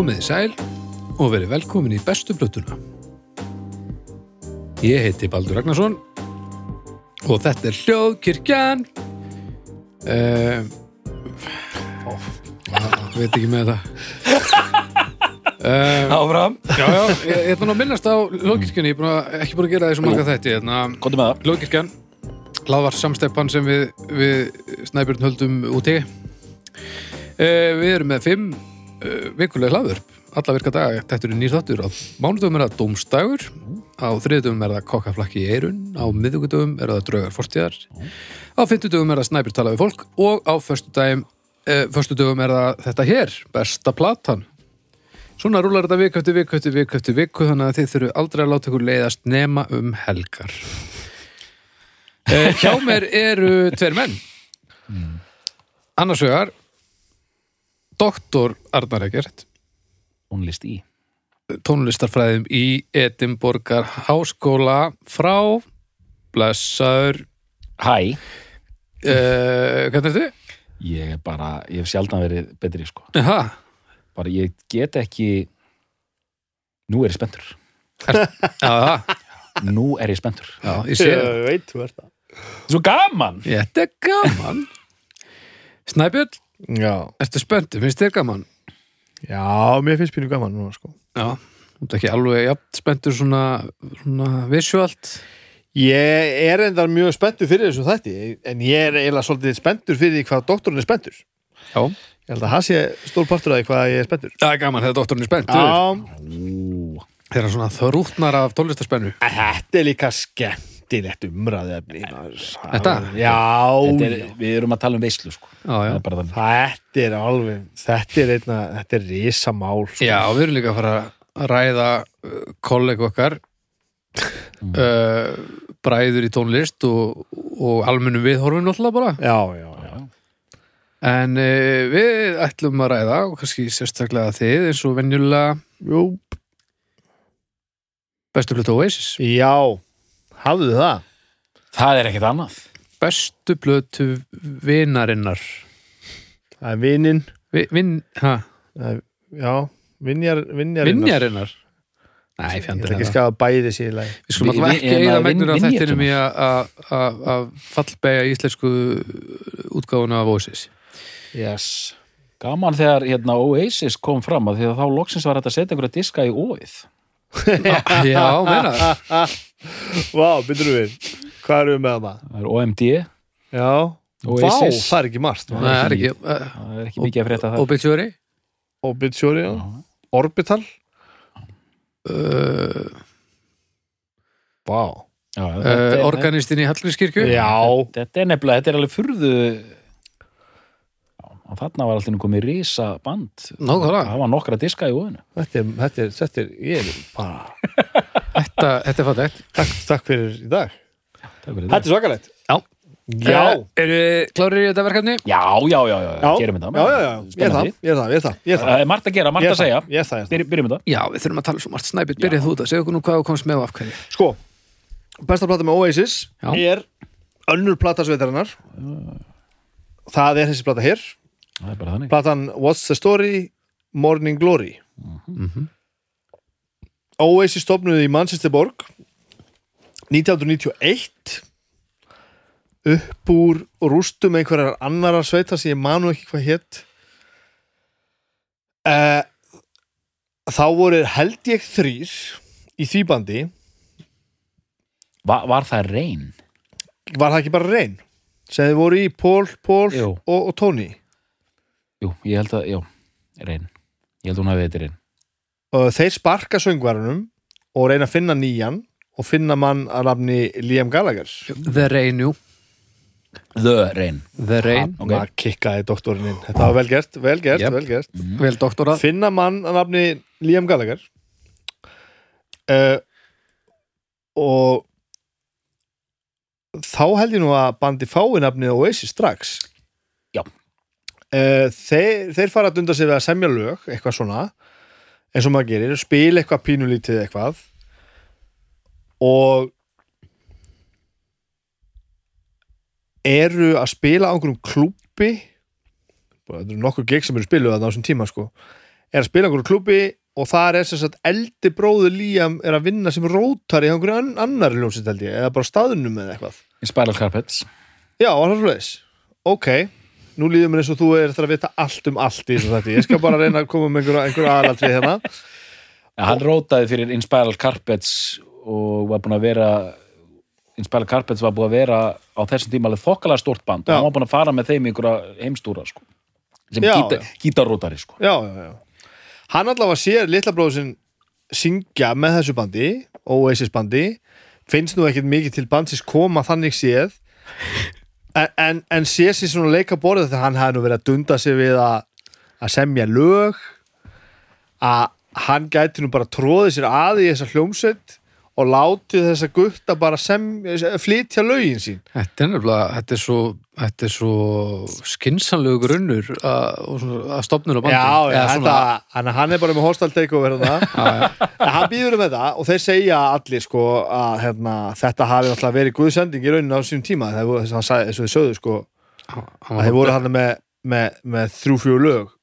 Komið í sæl og verið velkomin í bestu blötuna. Ég heiti Baldur Ragnarsson og þetta er Hljóðkirkjan. Uh, ó, veit ekki með það. Uh, Áfram já, já, ég, ég ætla nú að minnast á Hljóðkirkjunni, ég er búin að, ekki búin að gera þessu marga þætti. Hérna, Kontum með það Hljóðkirkjan, hlaðvar samsteppan sem við, við Snæbjörn höldum úti. Uh, við erum með fimm uh, vikulega hlaður, alla virka daga, þetta eru nýr þáttur. Á mánudöfum er það dómstagur, á þriðdöfum er það kokkaflakki í eirun, á miðugudöfum er það draugar fortíðar, á fimmtudöfum er það Snæbjörn tala við fólk og á uh, föstudöfum er það þetta hér, besta platan. Svona rúlar þetta viku eftir viku eftir viku eftir viku þannig að þið þurfu aldrei að láta ykkur leiðast nema um helgar. Eh, hjá mér eru tveir menn. Annars vegar doktor Arnar Egert, Tónlist í. Tónlistarfræðum í Edinborgar Háskóla. Frá blessaður. Hæ. Uh, hvernig er þið? Ég er bara, ég hef sjaldan verið betri sko. Jaha, Bara ég get ekki Nú er ég spenntur. Nú er ég spenntur. Já, ég sé það. Ég veit þú ert það. Svo gaman. Þetta er gaman. Snæbjörn, Já, ertu spenntu? Finnst þér gaman? já, mér finnst pínu gaman núna sko Já, þú ert ekki alveg jafn spenntur svona, svona visuált. Ég er endar mjög spenntur fyrir þessu þætti en ég er eiginlega svolítið spenntur fyrir hvað doktorinn er spenntur Já. Ég held að það sé stór partur af því hvað ég er spenntur Það er gaman þegar doktorinn er spenntur. Já, Ú, Þeir eru svona þrútnar af tónlistarspennu. en þetta er líka skemmtilegt umræðefni Þetta? Já, þetta er, Við erum að tala um veislu sko þetta er alveg þetta er einna, þetta er risamál sko. Já, við erum líka að fara að ræða uh, kollega okkar uh, bræður í tónlist og, og almennum viðhorfum náttúrulega bara. já, já, já. En uh, við ætlum að ræða og kannski sérstaklega þið eins og venjulega Jú, bestu plötu Oasis. já hafðu það Það er ekkert annað Bestu plötu vinarinnar. Það er vinnin Vi, vin, ha, það er, Já, vinjar, vinjar vinjarinnar. Nei, Ég fjandinn ætla ekki að skafa bæði lagi Við skulum alltaf ekki eða vin- megnur af vinjetuna. þettinum í að- að- að að fallbega íslensku útgáfuna af Oasis. Yes Gaman þegar hérna Oasis kom fram að því að þá loksins var þetta að setja einhverja diska í óið Já, meina það. Vá, byrður við. Hvað erum við með það? Það er OMD Já. Vá, það er ekki margt Nei, það er ekki. Það er ekki mikið að frétta það Obituary. Obituary, já. Orbital? Uh, Vá. Uh, þetta organistinn í Hallgrímskirkju. Já, Þetta er nefnilega, þetta er alveg furðu og þarna var alltaf komið risa band Nákvæmlega. Það var nokkra diska í óinu þetta er, þetta er, þetta er Ég er bara Þetta, þetta er fallegt. Takk, takk fyrir í dag Takk fyrir Þetta er svakalegt Já. Já Uh, eru þið klárir í þetta verkefni? Já, já, já, já, gerum þetta já, já, já, ég er það, ég er það, ég er það, ég er það Það er margt að gera, er að segja það, ég er það, er það. Byrjum Já, við þurfum að tala svo margt snæpit. Byrjað þú þetta. Segðu okkur nú hvað þú komst með og af hverju. Sko, besta plata með Oasis Já. er önnur plata sveitarinnar Það er þessi plata hér Það er bara þannig. Platan What's the Story, Morning Glory. Mhm. Oasis stopnuði í Manchester Borg 1991 upp úr rústum einhverjar annarar sveita sem ég manu ekki hvað hétt uh, þá voru held ég þrýr í því bandi. Va, Var það reyn? var það ekki bara reyn sem þið voru í Paul, Paul Jú. og, og Tony Jú, ég held að, já, reyn Ég held að hún hafi þetta reyn og þeir sparka söngvarunum og reyna að finna nýjan og finna mann að nafni Liam Gallagher The Rain, jú. The reyn The Rain. Ok. maður kikkaði doktorinn inn þetta var vel gert, vel gert, Jep. vel gert Vel doktorað. finna mann að nafni Liam Gallagher uh, og þá held ég nú að bandi fái nafnið Oasis strax Já. Uh, þeir, þeir fara að dunda sig við að semja lög eitthvað svona eins og maður gerir, spila eitthvað pínulítið eitthvað. Og eru að spila á einhverjum klúbbi þetta eru nokkur gig sem eru spiluð að á þessum tíma sko. Er að spila einhverju klubbi og þar er sem sagt eldi bróður Líam er að vinna sem rótar í einhverju an annar ljómsitt held ég, eða bara staðunum eða eitthvað. Í Spiral Carpets. Já, það svoleiðis. Ok, nú líður mér eins og þú er það að vita allt um allt í þessu þetta Ég skal bara reyna að koma með einhverju einhver aðalatrið hérna ja, hann rótaði fyrir In Spiral Carpets og var búin að vera In Spiral Carpets var búin að vera á þessum tíma alveg þokkalega stort band Já. og hann var búin að fara með þeim í einhverja heimstúra sko. sem Já, gítar, já. gítarrótari sko. Já, já, já Hann allavega sér litla bróður sinn syngja með þessu bandi Oasis bandi finnst nú ekkert mikið til bandsins koma þannig séð en, en, sé sér svona leika borðið þegar hann hefði nú verið að dunda sig við að, að semja lög að hann gæti nú bara tróðið sér að í þessa hljómsveit og látið þessa gutta bara sem, flytja lögin sín. Þetta er nefnilega, þetta er svo, þetta er svo skinsanlegu grunnur að, svona- að stopnur á bandi. Já, já, þetta, hann, hann er bara með hostal takeover hann býður um þetta og þeir segja allir sko að hérna, þetta hafi náttúrulega verið guðsending í rauninu á sínum tíma. Þess að þess að þið sögðu sko að þeir voru hann með, með, með þrjú fjögur lög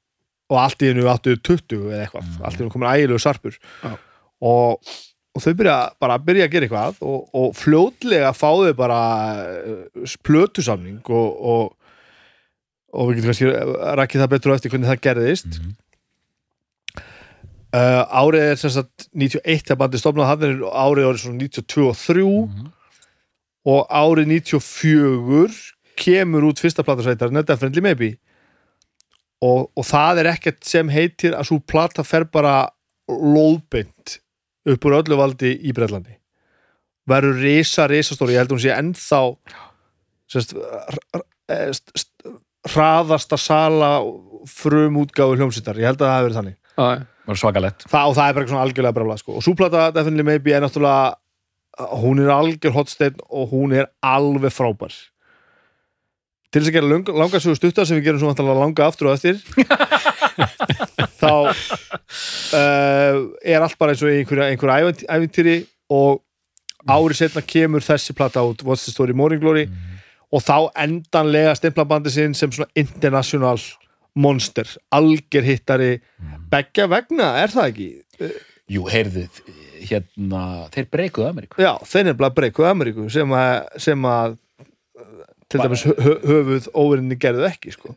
og allt í hennu áttu 20 eða eitthvað, allt í hennu komin ægilegu sarpur. Og, og þau byrja bara að byrja að gera eitthvað og, og fljótlega fáðu bara uh, plötusamning og, og, og við getum kannski rækið það betur á eftir hvernig það gerðist. Uh, árið er sem sagt 91 þegar bandið stofnað hann er árið árið svona 92 og 3 og árið 94 kemur út fyrsta platasveitar Netta Friendly Maybe. Og, og það er ekkert sem heitir að svo plata fer bara lóðbynd upp úr öllu valdi í Breitlandi verður risa, risa stóri ég held að hún sé ennþá sérst, hraðasta sala frum útgáfu hljómsýttar ég held að það hafi verið þannig já. var svakalett það, og það er bara svona algjörlega brafla sko. og súplata Definitely Maybe er náttúrulega hún er algjör hotsteinn og hún er alveg frábær til þess að gera langa, langa sögu stutta sem við gerum svo vantanlega langa aftur og eftir þá uh, er allt bara eins og einhverja, einhverja ævint- ævintýri og árið setna kemur þessi plata út What's the Story Morning Glory og þá endanlega stimplabandi sinn sem svona international monster, alger hittari beggja vegna, er það ekki? Jú, heyrðu, hérna þeir breykuðu Ameríku Já, þeir er bara breykuð Ameríku sem að, sem að til dæmis hö- hö- höfuð óverinni gerðu ekki sko.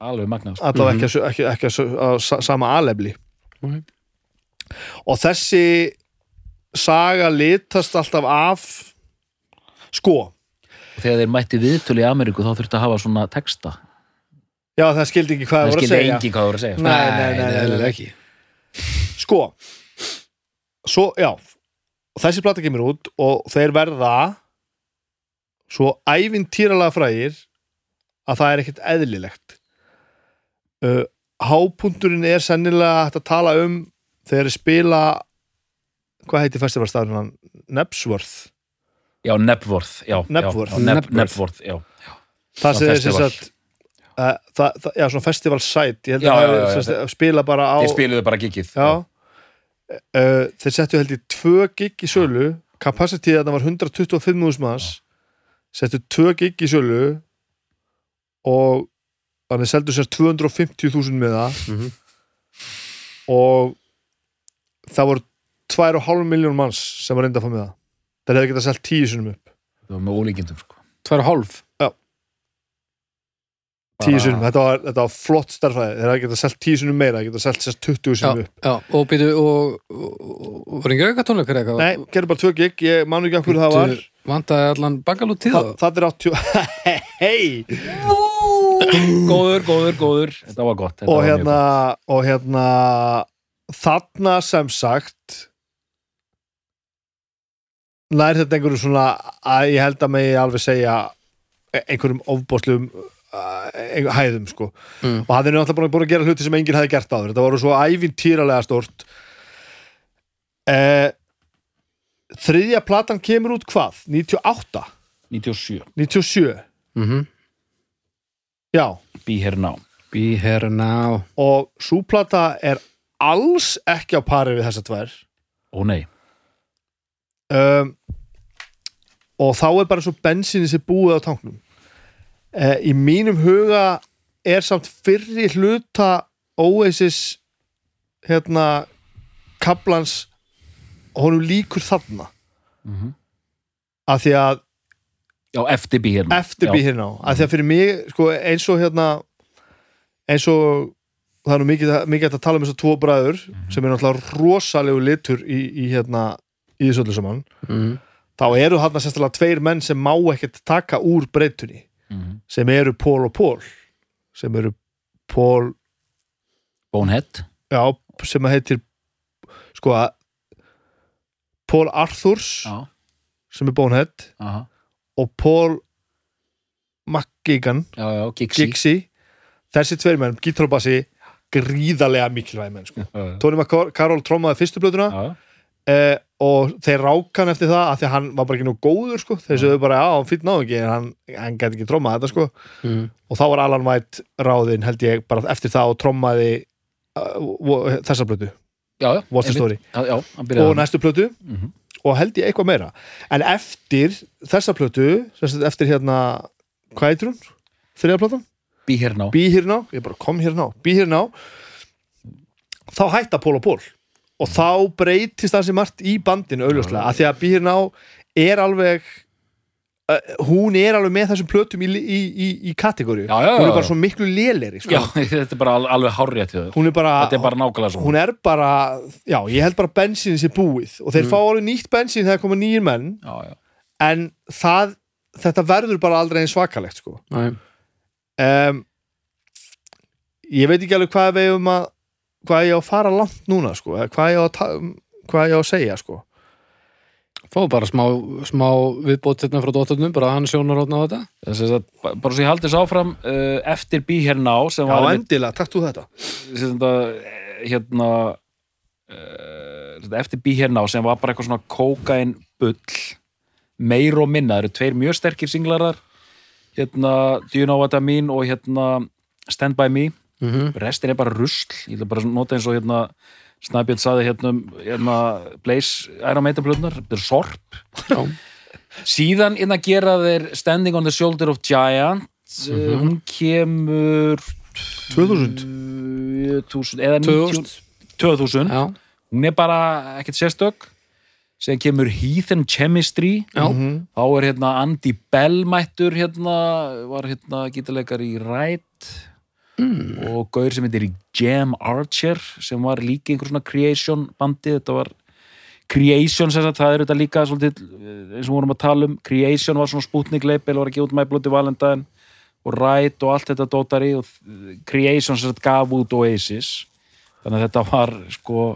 Alveg magnað sko. allavega ekki, ekki, ekki, ekki á sa- sama alefli Ok. og þessi saga litast alltaf af sko og þegar þeir mætti viðtölu í Ameríku þá þurfti að hafa svona texta já það skildi ekki hvað það það voru að skildi segja engin hvað það voru að segja sko. Nei, nei, nei, nei, nei. ekki. sko svo, já og þessi plata kemur út og þeir verða svo ævintýralega frægir að það er ekkert eðlilegt uh, hápunturinn er sennilega hægt að tala um þegar þeir spila hvað heitir festivalstafnum hann? Nebsworth já, Nebworth já, Nebworth. það sem festival. sagt uh, það, það, já, svona festival site ég held Já, að já, það já, sagt, spila bara á þeir spiluðu bara gigið Já uh, Þeir settu held í tvö gig í sölu Capacity þarna var 125.000 manns Settu tvö gig í sölu Og Þannig seldu sér 250.000 með það. Mhm. Og Það voru 2,5 miljón manns sem var reynda að fá með það. Þeir hefði getað selt 10 sinum upp. Það var með ólíkindum sko. Tvær og hálf. 10 sinum, þetta var, þetta var flott starfæði Þeir hefði getað selt 10 sinum meira Þeir getað selt sér 20 Já, sinum upp. já, og býtu, og, og, og var ekki auka tónleikar eitthvað? Nei, gerðu bara tvö gig, ég man ekki af hverju það var. Bíddu, Vantaði allan bakalút tíð Þa, á? Það er 80 Hei góður, góður, góður þetta var gott þetta og var hérna, og hérna þarna sem sagt nær þetta einhverju svona að ég held að megi alveg segja einhverjum ofbóðslegum einhver hæðum sko Mm. og hann er náttúrulega búin- að gera hluti sem enginn hefði gert áður þetta voru svo ævintýralega stort eh, þriðja platan kemur út hvað? 98? 97, 97? Mm Já. Be Here Now. Be here now. og súplata er alls ekki á pari við þessa tvær. Ó nei, um, og þá er bara svo bensinni sér búið á tanknum. Uh, í mínum huga er samt fyrri hluta Oasis hérna kaplans honum líkur þarna. Mhm. af því að Já, eftir bí hérna eftir Já. hérna á af því að fyrir mig, sko, eins og hérna eins og það er nú mikið, mikið að tala um þessar tvo bræður Mhm. sem er náttúrulega rosalegu litur í, í hérna, í þessu öllu saman mm. þá eru þarna sérstaklega tveir menn sem má ekkert taka úr breytunni Mhm. sem eru Pól og Pól sem eru Pól Bonehead já, sem að heitir sko að Pól Arthurs Já, sem er Bonehead aha, og Pól McGigan Gixi þessi tveir menn, gítarobassi gríðarlega mikilvæg menn sko. Tony McCarroll trómaði fyrstu blötuna eh, og þeir ráka hann eftir það af því að hann var bara ekki nú góður sko. þeir sögðu bara, já, hann fyrir náðu ekki en hann, hann gæti ekki trómað þetta sko. Mm. og þá var Alan White ráðinn held ég bara eftir það og trómaði uh, þessa blötu já, já What's the story? Já, já, og næstu plötu Mhm. Og held ég eitthvað meira. En eftir þessa plötu eftir hérna, hvað heitir hún? þriða plötan? Bí hérna Be Here Now, ég bara kom Here Now Be Here Now. Þá hætta Pól og Pól og þá breytist það sem margt í bandinu auðljóslega, af því að Be Here Now er alveg hún er alveg með þessum plötum í, í, í, í kategóriu, Já, já, já, hún er bara svo miklu léleri sko. Já, þetta er bara al- alveg þér. Hún er bara, Þetta er bara nákvæmlega svona. Hún er bara já, ég held bara bensín sé búið. Og þeir fá alveg nýtt bensín þegar koma nýjir menn. Já, já. En það, þetta verður bara aldrei eins svakalegt sko. Nei. um, ég veit ekki alveg hvað við um að hvað ég á að fara langt núna sko, eða hvað ég á að, ta- hvað ég á að segja sko. Fá bara smá, smá viðbót hérna frá dóttarnum, bara hann sjónar átna á þetta. Þess að ba- bara svo ég haldi þess áfram uh, eftir bí hérna á sem Já, var einmitt, endilega, takk þú þetta. sem þetta, eh, hérna uh, eftir bí hérna á sem var bara eitthvað svona kókain bull meir og minna, það eru tveir mjög sterkir singlarar hérna Do You Know What I Mean og hérna Stand By Me. Mm -hmm. restin er bara rusl, ég ætla bara að nota eins og hérna Snæbjörn saði hérna, um, hérna Blaze Iron Maiden blöðnar, þetta er sorp. Já. síðan inn að gera þeir Standing on the Shoulder of Giants mm hún kemur 2000 2000 eða 90 2000, Já, hún er bara ekkert sérstök. Sem kemur Heathen Chemistry. Já, Mhm. þá er hérna Andy Bell mættur hérna, var hérna gítarleikar í Rætt mm. og gaur sem heitir Jam Archer sem var líka einhver svona creation bandi, þetta var creation sem það er þetta líka svolítið, eh, eins og vorum að tala um. Creation var svona spútnik leipil, var ekki út með blóti valendaginn og Rætt og allt þetta dótari og creation sem sagt gaf út Oasis. Þannig að þetta var sko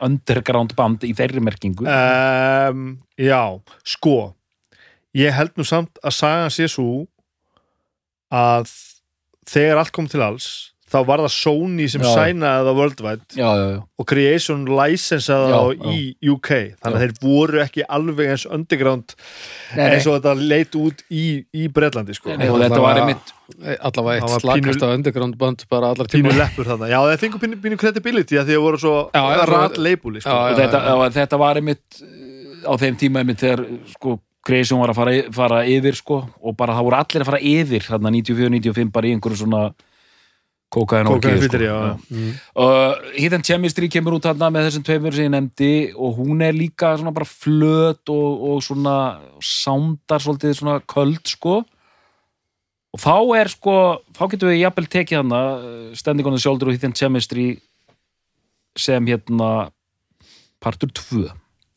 underground band í þeirri merkingu. Um, Já, sko ég held nú samt að sagan sé svo að þegar allt kom til alls þá var það Sony sem Já. sænaði það worldwide já, já, já, og Creation licensaði það í UK þannig að þeir voru ekki alveg eins underground Nei, eins og þetta leit út í, í Bretlandi sko. Nei, og þetta var einmitt allavega eitt Það pínu- á underground band bara allar tíma leppur þarna. Já þeir fengu pínu, pínu credibility að því að voru svo rat leipúli sko. Þetta, þetta var einmitt uh, á þeim tíma einmitt þegar sko Creation var að fara, fara yfir sko og bara það voru allir að fara yfir þarna 94-95 bara í einhverju svona kókaðin Kókaín orkið fyllir, sko. já, já. Mm. og Hidden Chemistry kemur út þarna með þessum tveimur sem ég nefndi og hún er líka svona bara flöt og, og svona sándar svolítið svona köld sko og þá er sko þá getum við jafnvel tekið uh, Standing on the Shoulder og Hidden Chemistry sem hérna partur 2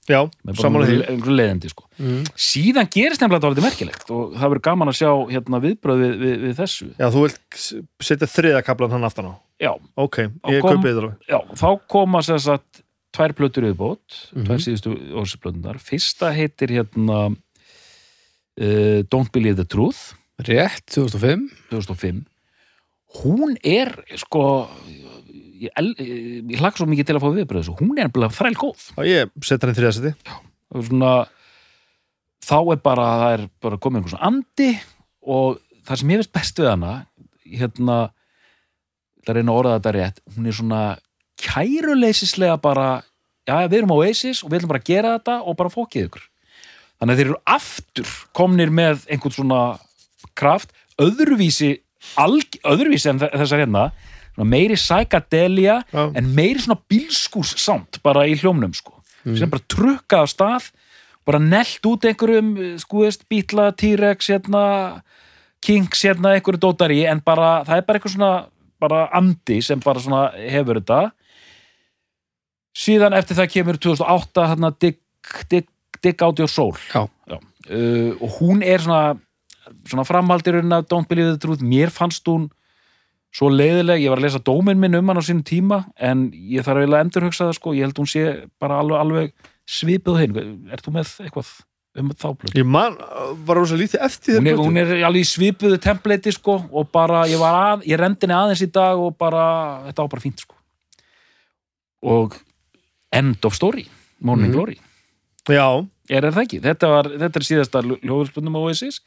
já samanlega því. einhverju- leiðindi sko. Mm. síðan gerist nefnilega þetta merkilegt og það verður gaman að sjá hérna, viðbröð við, við, við þessu. Já þú vilt setja þriða kaplan hann aftan á? Já, ok, ég kaupið það já, þá koma sér satt tvær plötur viðbót Mhm. tvær síðustu orðsplötunar fyrsta heitir hérna uh, Don't Believe the Truth. Rétt, 2005 2005 hún er sko ég, el- ég hlakka svo mikið til að fá viðbröð þessu. Hún er nefnilega þræl góð. Já ég þriða seti og svona þá er bara, það er bara komið einhvers andi og það sem ég veist best við hana hérna það reyna að orða þetta rétt hún er svona kæruleysislega bara já, við erum á Oasis og við ætlum bara að gera þetta og bara fókið ykkur. Þannig að þeir eru aftur komnir með einhvern svona kraft öðruvísi alg, öðruvísi en þe- þessar hérna meiri psychedelia Já. en meiri svona bílskús samt bara í hljómnum sko. Sem bara trukkað af stað bara nelt út einhverjum sko veist, bítla, T-Rex hérna, Kings hérna, einhverju dótari en bara, það er bara eitthvað svona bara andi sem bara svona hefur þetta. Síðan eftir það kemur 2008 hérna Dig, Dig, Dig Out Your Soul. Já. Uh, og hún er svona svona framhaldirinn af Don't Believe the Truth. Mér fannst hún svo leiðileg, ég var að lesa dóminn minn um hann á sínum tíma en ég þarf eiginlega að endurhugsa það sko, ég held hún sé bara alveg, alveg svipuð hinn, er þú með eitthvað um þá blöð? Ég man, var rosa lítið eftir Hún þér hún er alveg í svipuðu templati sko og bara, ég var að, ég rendi henni aðeins í dag og bara, þetta var bara fínt sko. Og end of story Morning Mhm. Glory. Já, er, er það ekki, þetta, var, þetta er síðasta hljóðspundum á Oasis.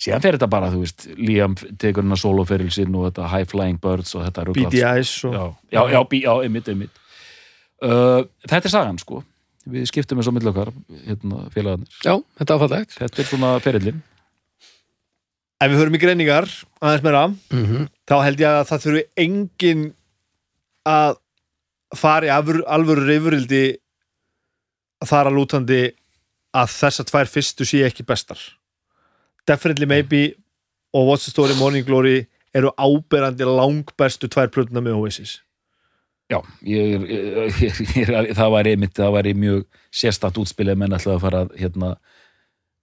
Síðan fer þetta bara, þú veist, Liam tekur hennar soloferil sinn og þetta High Flying Birds og þetta. BDIs og... já, já, já, einmitt, einmitt. Uh, þetta er sagan sko. Við skiptum eins og millokar hérna, félagarnir, Já, þetta var fallegt þetta er svona ferillin Ef við höfum í greiningar aðeins meira, mm -hmm. þá held ég að það þurfi engin að fara í alvöru, alvöru reyfurildi þar að lútandi að þessar tvær fyrstu sé ekki bestar. Definitely Maybe og What's the Story Morning Glory eru áberandi langbestu tvær plötuna með Oasis. Já, ég, ég, ég, það væri einmitt, það væri mjög sérstætt útspilið menn ætlaði að fara að, hérna,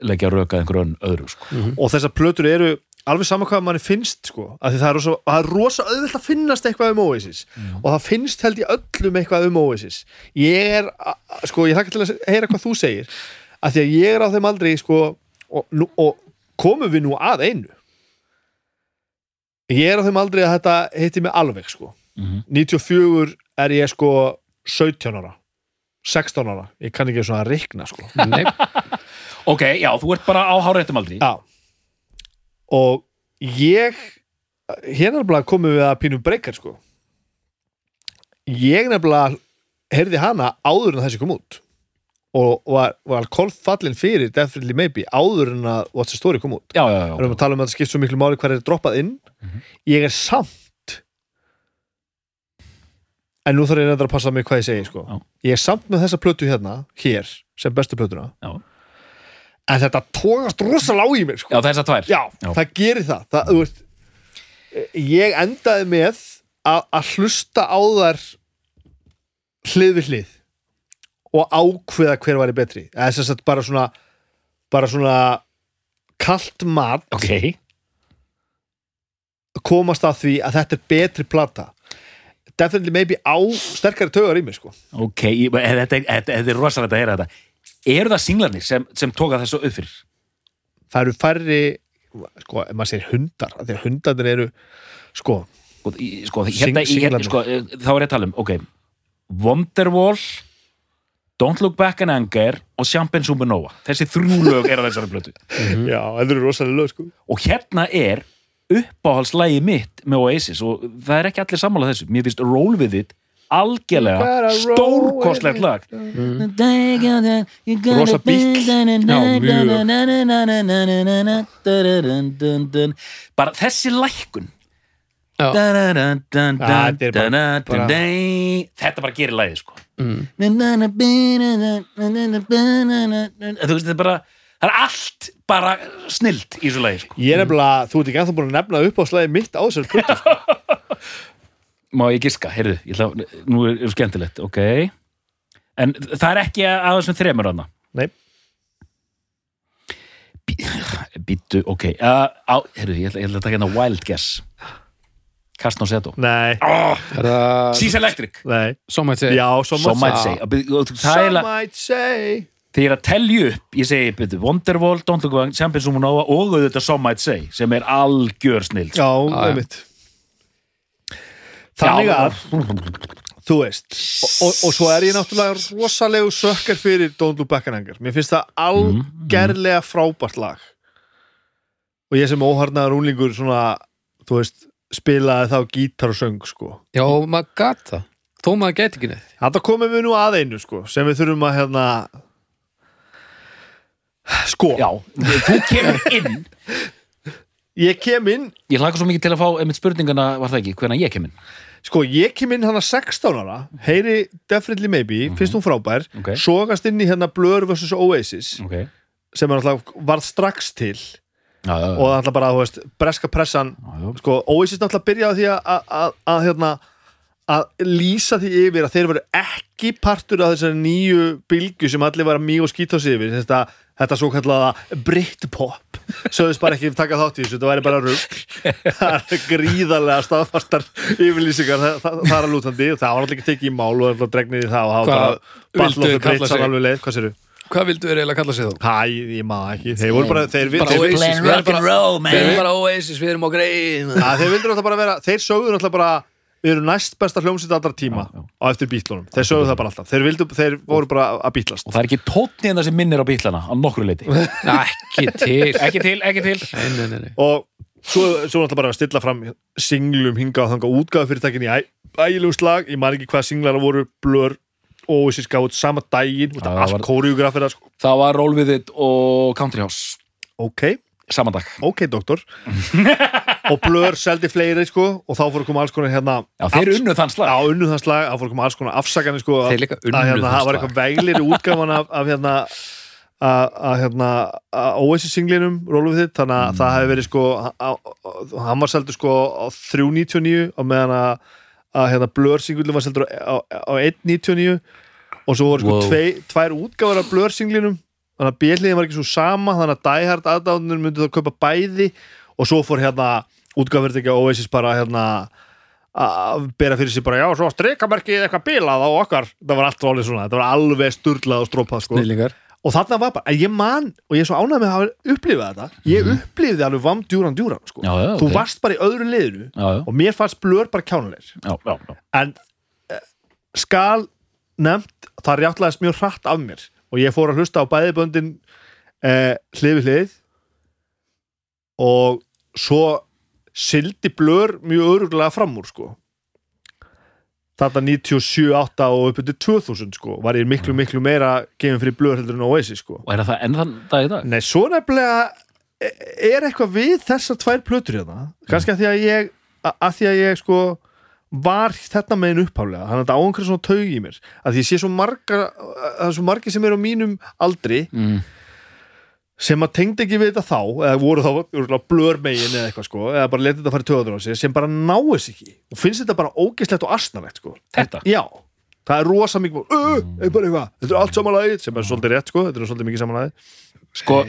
leggja röka einhverjum öðru sko. og þessar plötur eru alveg sama hvað manni finnst sko, það er rosa, rosa auðvelt að finnast eitthvað um Oasis. Og það finnst held ég öllum eitthvað um Oasis. Ég er, sko, ég þakka til að heyra hvað þú segir, af því að ég er á þeim aldrei, sko, og, og komum við nú að einu. Ég er á þeim aldrei að þetta heiti mig alveg, sko. Mhm. 94 er ég, sko 17 ára 16 ára, ég kann ekki svona að reikna, sko. Ok, já, þú ert bara á háréttum aldrei Já. Og ég hérna nefnilega komum við að pínum breykar sko. Ég nefnilega heyrði hana áður en þessi kom út og var, var kolfallin fyrir Definitely Maybe áður en að What's the Story kom út? Já, já, já, við erum að tala um að það skipt svo miklu máli hver er droppað inn. Ég er samt en nú þarf ég nefnilega að passa mig hvað ég segi sko. Ég er samt með þessa plötu hérna hér sem bestu plötuna. Já. en þetta tókast rosalega á í mér sko. Já, þessar tvær. Já, Já. það gerir það, það veist, Ég endaði með að, að hlusta á þær hlið við hlið og ákveða hver var betri. Eða þess að bara svona bara svona kalt mat ok, komast að því að þetta er betri plata. Definitely maybe á sterkari taugar í mig sko. Ok ég- þetta, þetta, er rosalega að heyra þetta. Eru það singlarnir sem, sem tóka þessu upp fyrir? Það eru færri sko, ef maður segir hundar að hundarnir eru sko, sko, í- sko, hérna, Sing- í- hérna, sko, þá er ég að tala um ok, Wonderwall Don't Look Back in Anger og Champagne Supernova. Þessi þrjú lög er að þessari blötu já, það eru rosalega lög sko. Og hérna er uppáhaldslægi mitt með Oasis og það er ekki allir sammála þessu. Mér finnst Roll With It algjörlega stórkostlegt lag. Rosa bíll. bara þessi lækkun. Já. þetta bara- bara- þetta bara gerir lægið sko. mm. Þú veist þetta er bara það er allt bara snilt í þessu lægi sko. Ég er nefnilega, þú ert ekki ennþá búin að nefna upp á slæði mitt á þessar plötu sko. má ég giska, heyrðu, ég ætla, nú er, er skemmtilegt, ok. En það er ekki að þessum þremur hana Nei, býttu, ok. Uh, á, heyrðu, ég ætla, ég ætla að taka hérna wild guess Kastn og Seto. Nei, Er það Sís Electric, nei. Svo mætti segja Já, so so much might say. er Some eiginlega- might say. Þegar ég er að telja upp, ég segi byrju, Wonderwall, Don't Look Back, Champions Supernova og auðvitað Some Might Say, sem er algjör snill Já, já. einmitt. Þannig að Þú veist og, og, og svo er ég náttúrulega rosalegu sökkar fyrir Don't Look Back and Anger. Mér finnst það algerlega frábært lag. Og ég sem óharnaður úlingur svona, þú veist spilaði þá gítar og söng sko. Já, maður gat það. Þó maður gæti ekki neitt. Þetta komum við nú að einu sko sem við þurfum að hérna sko, Já, þú kemur inn. Ég kem inn. Ég hlaka svo mikið til að fá einmitt spurningana, var það ekki, hvernig ég kem inn? Sko, ég kem inn hana 16 ára heyri Definitely Maybe, finnst hún frábær Mhm. Ok. sogast inn í hérna Blur vs. Oasis Ok. sem er alltaf varð strax til Já, já, og alltaf bara, þú veist, breska pressan sko, Oasis náttúrulega byrjaði því að, að, að, að hérna að lýsa því yfir að þeir voru ekki partur af þessari nýju bylgu sem allir var mjög og skýt á sig yfir. Þetta, þetta svo kallaða Britpop sögðist bara ekki taka þátt í þessu þetta væri bara rugg er gríðarlega staðfastar yfirlýsingar er að lútandi. Það var alltaf ekki tekið í mál og alltaf dregnið í það og það var bara vildu Battle of the kalla Brits sig? alveg leið, hvað séru? Hvað vildu þeir eiginlega kalla sig þá? Hæ, ég maður ekki, þeir voru bara þeir, Bara þeir, Oasis, playing við erum rock and bara- roll, man. Við erum bara Oasis, við erum á grein. Að þeir vildur alltaf bara vera þeir sögðu alltaf bara við erum næst besta hljómsveit allra tíma Já, já. á eftir bítlunum, þeir sögðu það bara alltaf. Þeir, vildu, þeir voru bara að bítlast Og það er ekki tónni hérna sem minnir á bílana á nokkru leiti Ekki til. Ekki til, ekki til. Nei, nei, nei, nei. og svo, svo alltaf bara að stilla fram singlum hinga og þanga útgáðu fyrirtækin í æ, ægilegu slag, ég man ekki hvað singlar voru blur og þessi skáð sama daginn, ja, allt kóriografir sko. Það var Roll With It og Country House ok, Saman dag ok doktor og blur seldi fleiri sko og þá fóru að koma alls konar hérna Já, þeir unnu þann slag Já, unnu það slag, þá fóru að koma alls konar afsakanir sko, Þeir líka unnu að hérna, það það var slag. eitthvað veglir útgáfan af, af hérna að hérna Oasis singlinum Roll With It, þannig að Mm. það hefði verið sko hann var seldur sko á 3.99 og meðan að, að hérna Blur singlum var seldur á, á, á 1.99 og svo voru sko Wow. tvei, tvær útgáfar af Blur singlinum þannig að bjöliðin var ekki svo sama þannig að Hard aðdánunum myndu þá kaupa bæði og svo fór hérna útgáfur ekki Oasis bara hérna að bera fyrir sig bara já, svo strikamerkið eitthvað bilað á okkar það var allt volið svona, þetta var alveg sturlað og strópað sko. Snillingar og þarna var bara, ég man og ég er svo ánægð með að hafa upplifað þetta ég Mhm. upplifði alveg vam djúran djúran sko. Já, já, þú ok. varst bara í öðru liðinu Já, og mér fannst blör bara kjánulegir já, já, já. en eh, skal nefnt, það rjáttlaðist mjög hratt af mér og ég fór að hlusta á bæði böndin eh, hlið við hlið og svo sildi blör mjög öruglega fram úr sko þetta 97, 8 og upp til 2000 sko, var ég miklu miklu meira gefin fyrir blör heldur en Oasis sko. Og er það enn þann dag í dag? Nei, svo nefnilega e- er eitthvað við þessar tvær plötur hérna. Kannski að því að ég að, því að ég sko var þetta megin upphálega þannig að þetta á einhverjum svona taug í mér. Að því ég sé svo marga það er svo margi sem eru á mínum aldri Mm. Sem að tengdi ekki við þetta þá eða voru þá blör megin eða eitthvað sko eða bara letið þetta fara í töður á sig sem bara náis ekki og finnst þetta bara ógeslegt og asnalegt sko. Þetta? Já, það er rosa mikið bara, uh, er bara eitthvað, þetta er allt samanlægið sem er svolítið rétt sko, þetta er svolítið mikið samanlægið Sko,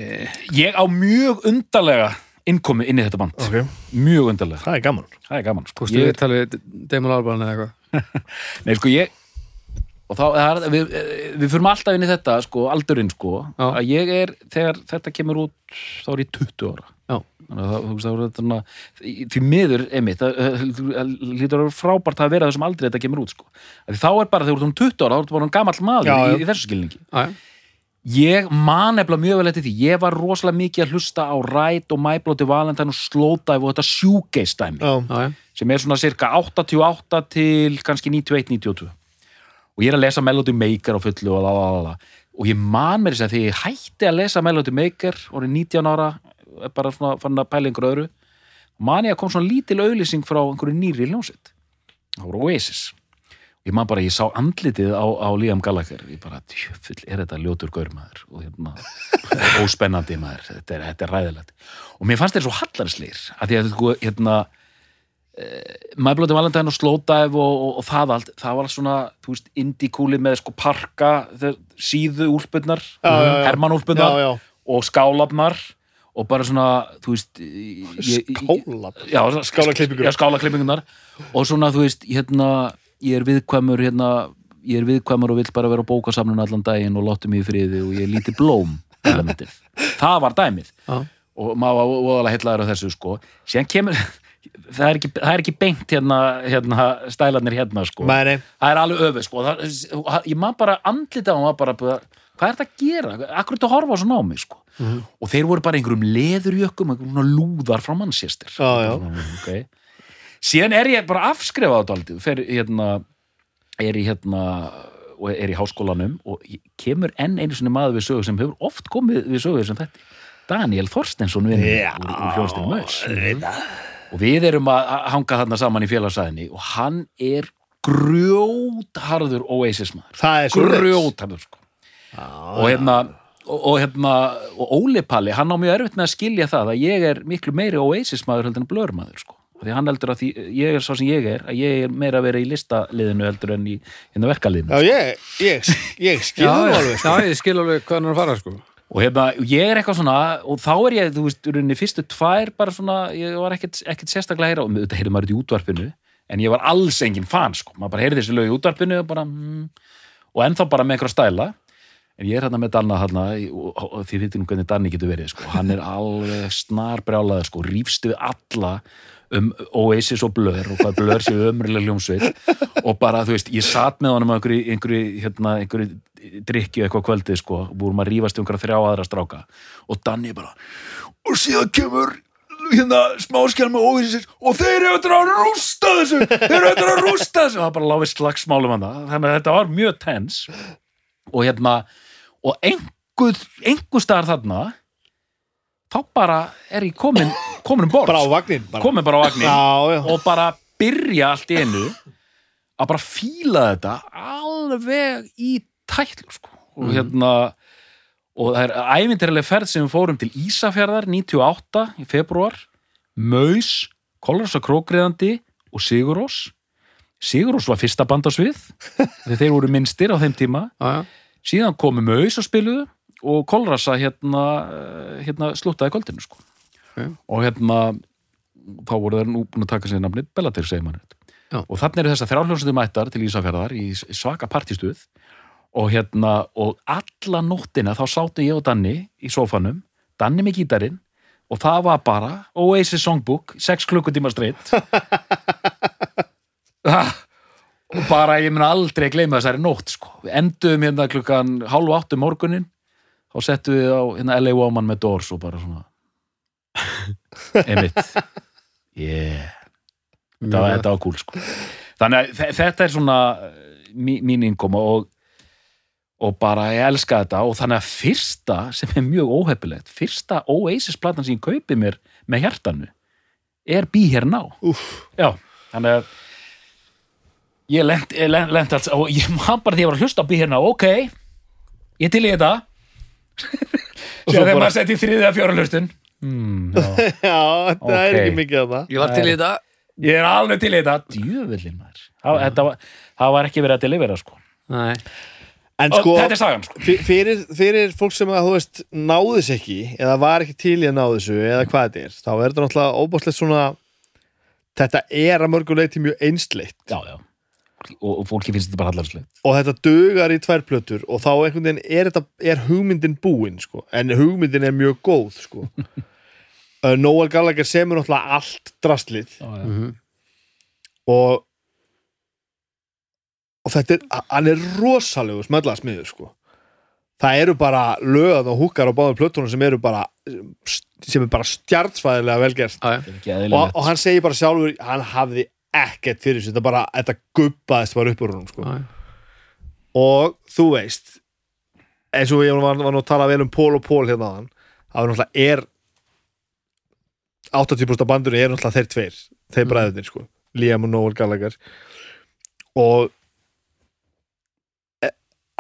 ég á mjög undarlega innkomi inn í þetta band. Okay. Mjög undarlega, Það er gaman. Það er gaman sko. Ég, við talið Damon Albarn eða eitthvað. Nei, sko, ég og þá, það er, við, við fyrum alltaf inn í þetta sko, aldurinn sko Já. að ég er, þegar þetta kemur út þá er ég 20 ára Já. Þannig að það, þú veist, það voru þetta svona því miður, einmitt, það lítur að vera frábært að vera þessum aldrei þetta kemur út sko. Af því þá er bara, þegar þú ert um 20 ára þá ertu bara um gamall maður Já, í, já. í þessu skilningi Já, já. Ég man nefnilega mjög vel eftir því Ég var rosalega mikið að hlusta á Ride og My Bloody Valentine og Slowdive og þetta shoegaze dæmi Já, Já, já. sem er svona cirka 88 til kannski 91-92 og ég er að lesa Melody Maker á fullu og lalala og ég man mér þess að því ég hætti að lesa Melody Maker orðið 19 ára er bara svona fann að pæla einhverju öðru man ég að kom svona lítil auðlýsing frá einhverju nýri það voru Oasis. Ég man bara, ég sá andlitið á, á Liam Gallagher. Ég bara, djöfull, er þetta ljótur gaur maður? Og hérna, óspennandi maður. Þetta er, þetta er ræðilegt. Og mér fannst þetta svo hallarslir að því að hérna My Bloody Valentine og Slowdive og, og, og það allt, það var allt svona þú veist, indie-kúli með sko parka síðu úlpunnar Já, já, já. herman já, úlpunnar já. og skálafnar og bara svona, þú veist Skóla já, skálaklippingunar og svona, þú veist, hérna ég er viðkvæmur, hérna ég er viðkvæmur og vill bara vera á bókasamlun allan daginn og láttu mig í friði og ég er lítið blóm elementið, það var dæmið Já. og maður var voðalega hellaður á þessu sko, síðan kemur það er ekki, það er ekki beint hérna, hérna stælarnir hérna sko. Mæni, það er alveg öfu sko. Það, ég maður bara andlita og maður bara hvað er þetta að gera, akkur er þetta að horfa svona á mig sko? Og þeir voru bara einhverjum leðurjökkum, einhverjum svona lúðar frá já. okay. síðan er ég bara afskrifað á daldið, fer hérna er í hérna og er í háskólanum og kemur enn einu sinni maður við sögu sem hefur oft komið við sögu sem þetta. Daniel Þorstensson minn Já, úr, hljóðstinu auðvitað. Og við erum að hanga þarna saman í félagsæðinni og hann er grjótharður Oasis maður það er svo grjótharður sko. og hérna og, og hérna, og Óli Palli hann á mjög erfitt með að skilja það að ég er miklu meiri Oasis maður heldur en Blur maður sko. Því hann heldur að því, ég er svo sem ég er að ég er meira að vera í listaliðinu heldur en í hérna verkaliðinu já, ég, ég, ég skil alveg sko. já, ég skil alveg hvað hann er að fara sko. Og hérna, ég er eitthvað svona og þá er ég, þú veist, í rauninni fyrstu tvær bara svona, ég var ekkert, ekkert sérstaklega heyra og þetta heyrði maður í útvarpinu en ég var alls engin fan, sko. Maður bara heyrði þessi lög í útvarpinu og bara mm, og ennþá bara með einhverja stæla. En ég er hérna með Danna hérna og, þið nú hvernig Danni getur verið, sko. Hann er alveg snar brjálaður, sko. Rífstu við alla um Oasis og Blur og hvað Blur séu ömurlega hljómsveit. Og bara, þú veist, ég satt með honum einhverju, einhverju, hérna, einhverju drikju eitthvað kvöldið, sko, búum að rífast um einhverja þrjá aðra stráka. Og Danni bara, og síðan kemur hérna smáskjál með Oasis og þeir eru eftir að rústa þessu þeir eru eftir að rústa þessu. Og það bara láfið slagsmálum hann þannig að þetta var mjög tens. Og hérna og einhver, einhver staðar þarna þá bara er ég komin komin um borð. Bara á vagnin bara. komin bara á vagnin já, já. og bara byrja allt í einu að bara fíla þetta alveg í tætlu sko. og hérna og það er ævinterileg ferð sem við fórum til Ísafjörðar 98 í februar Maus, Kolrasa Krókriðandi og Sigurós Sigurós var fyrsta band á svið þegar þeir voru minnstir á þeim tíma já. síðan komu Maus og spiluðu og Kolrasa hérna, hérna slúttaði kvöldinu sko. Ok. og hérna þá voru þeir nú búin að taka sér nafnið Bellatir segir mann og þannig eru þessar þrjálfljónsandi mættar til Ísafjörðar í svaka partistuð og hérna og alla nóttina þá sátu ég og Danni í sófanum, Danni með gítarinn og það var bara Oasis Songbook, 6 klukkutíma streitt. Ah, og bara ég mun aldrei gleyma þessari nótt sko. við enduðum hérna klukkan hálfu áttu morgunin þá settum við á hérna LA Woman með Doors og bara svona. Einmitt. Yeah. Þetta var, var cool sko. Þannig að þe- þetta er svona eh, mí- mín innkoma og og bara ég elska þetta. Og þannig að fyrsta sem er mjög óhefilegt fyrsta Oasis-platan sem ég kaupi mér með hjartanu er Be Here Now. Já, þannig að ég lent, ég lent, lent alls og ég man bara því að ég var að hlusta á Be Here Now ok, ég til í þetta. Og sér þegar bara- maður setti þriðið að fjóra hlustun. Hmm, já. já, þetta er Ok. ekki mikið af það Ég var til í þetta. Ég er alveg til í þetta. Djúvillin maður. Það, þetta var, það var ekki verið að delivera sko. Nei. En sko, þetta er sagan sko. fyr- fyrir, fyrir fólk sem að þú veist náðu þess ekki, eða var ekki til í að náðu þessu eða hvað þetta er, þá er þetta náttúrulega óbústlegt svona þetta er að mörguleiti mjög einsleitt já, já. Og, og fólki finnst þetta bara hallarslegt og þetta dugar í tvær plötur og þá einhvern veginn er, þetta, er hugmyndin búin sko. en hugmyndin er mjög góð sko. uh, Noel Gallagher semur náttúrulega allt drastlið já, já. Mhm. og og þetta er, hann er rosalegu smellaðsmiður sko það eru bara lögð og húkar á báðum plötunum sem eru bara sem er bara stjartsfæðilega velgerst er og, og hann segir bara sjálfur hann hafði ekkert fyrir þessu þetta bara, þetta gubbaðist bara upp úr húnum sko. Já. og þú veist eins og ég var, var nú að tala vel um Pól og Pól hérna áðan það er náttúrulega er 80% af bandurinn er náttúrulega þeir tveir þeir Mm. bræðurnir sko Liam og Noel Gallagher og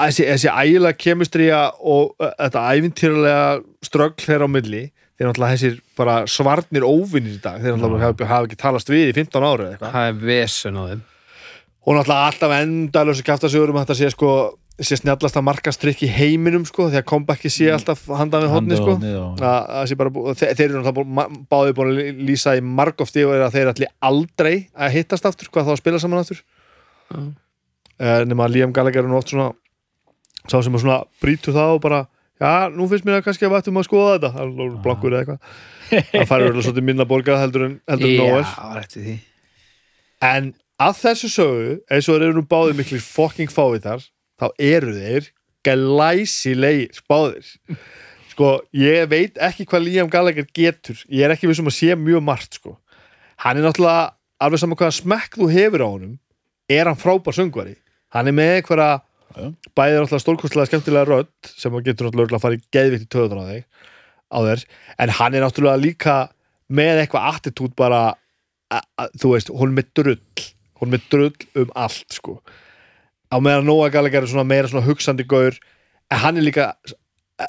þessi, þessi ægilega kemistría og þetta ævintýrulega ströggl þeirra á milli þeir náttúrulega þessir bara svarnir óvinnir í dag þeir náttúrulega hafa, hafa ekki talast við í 15 ára eða eitthvað. Það er vesen á þeim. Og náttúrulega alltaf endalösa kjaftasögur um að þetta sé sko sé snjallasta markastrykk í heiminum sko því að comebackið sé alltaf handan við hodni sko. að, að bú- þeir, þeir eru náttúrulega báðir búin að lýsa í margofti og að þeir allir aldrei að hittast aftur hvað þá að spila saman aftur. Já. uh, nema að Liam Gallagher er nú oft svona sá sem er svona brýtur það og bara já, nú finnst mér að kannski að vættum að skoða þetta hann er blokkur eða eitthvað það færir alveg svolítið minna borgað heldur en, heldur en því En að þessu sögu, eins og þeir eru nú báðir miklir fucking fávitar, þá eru þeir glæsilegir, báðir. Sko, ég veit ekki hvað Liam Gallagher getur. Ég er ekki vissum að sé mjög margt, sko. Hann er náttúrulega, alveg saman hvaða smekk þú hefur á honum, er hann frábær söngvari. Hann er með einhverja, Bæðið náttúrulega stórkostlega skemmtilega rödd, sem getur náttúrulega að fara í geðvikt í töðunar á þig. á þér. En hann er náttúrulega líka með eitthvað attitút bara a- a- þú veist, hún er með drull. Hún er með drull um allt sko. Á meðan Noah Gallagher er svona meira svona hugsandi gaur en hann er líka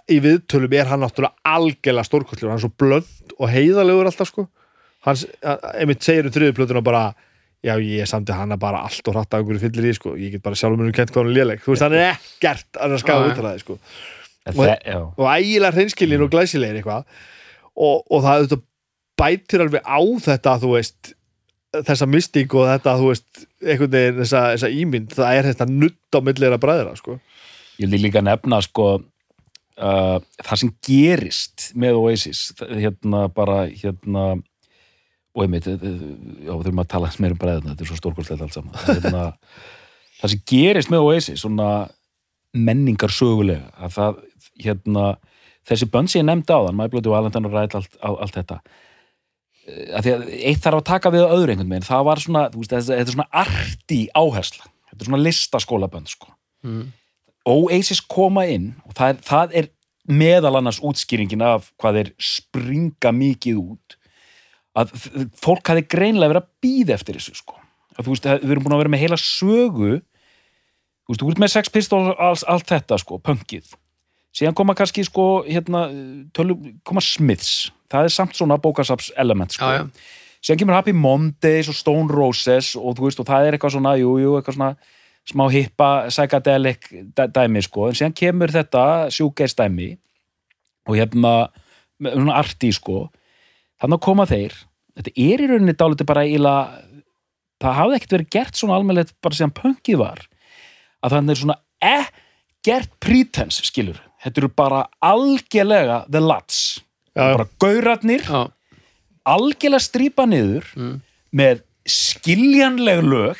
í viðtölum er hann náttúrulega algjörlega stórkostlegur, hann er svo blönd og heiðalegur alltaf sko. Hann einmitt segir um þriðu plötuna bara já ég samti hana bara allt og hratt af einhverju fyllir í sko, ég get bara sjálfur mér um kent hvað hann er léleg, þú veist hann er ekkert að já. út af það sko. Og- og ægilega hreinskilin og glæsilegir eitthvað. Og, og það þetta bætir alveg á þetta þú veist þessa mystík og þetta þú veist einhvern veginn þessa, þessa ímynd. Það er þetta nutt á millera bræðra sko. Ég vil líka nefna sko uh, það sem gerist með Oasis hérna bara hérna og einmitt, eh, eh, já, við þurfum að tala meira um bræðina, þetta er svo stórkostlega allt saman. Hérna, það sem gerist með Oasis svona menningar sögulega að það, hérna þessi bönn sem ég nefndi á þann, maður blóti og Alendan og rætt allt, allt þetta Eh, að því að eitt þarf að taka við öðru einhvern veginn, það var svona, þú veist, þetta er svona arti áhersla, þetta er svona listaskólabönd sko. Mm. Oasis koma inn og það er, það er meðal annars útskýringin af hvað þeir springa mikið út að fólk hafi greinlega verið að býða eftir þessu sko. að þú veist, við erum búin að vera með heila sögu þú veist, þú ert með Sex Pistols alls, allt þetta sko, punkið síðan koma kannski sko, hérna tölu, koma Smiths það er samt svona bókasaps element sko. já, já. síðan kemur Happy Mondays og Stone Roses og þú veist, og það er eitthvað svona, jú, jú, eitthvað svona smá hippa, psychedelic dæ- dæmi, sko, en síðan kemur þetta sjúgeist dæmi og hérna, svona arti, sko þannig að koma þeir. Þetta er í rauninni dálítið bara íla það hafði ekkert verið gert svona almennilegt bara sem punkið var. Að þannig er svona ekkert pretense, skilur. Þetta eru bara algjörlega the lads. Já, já. bara gaurarnir já. algjörlega strýpa niður Mm. með skiljanleg lög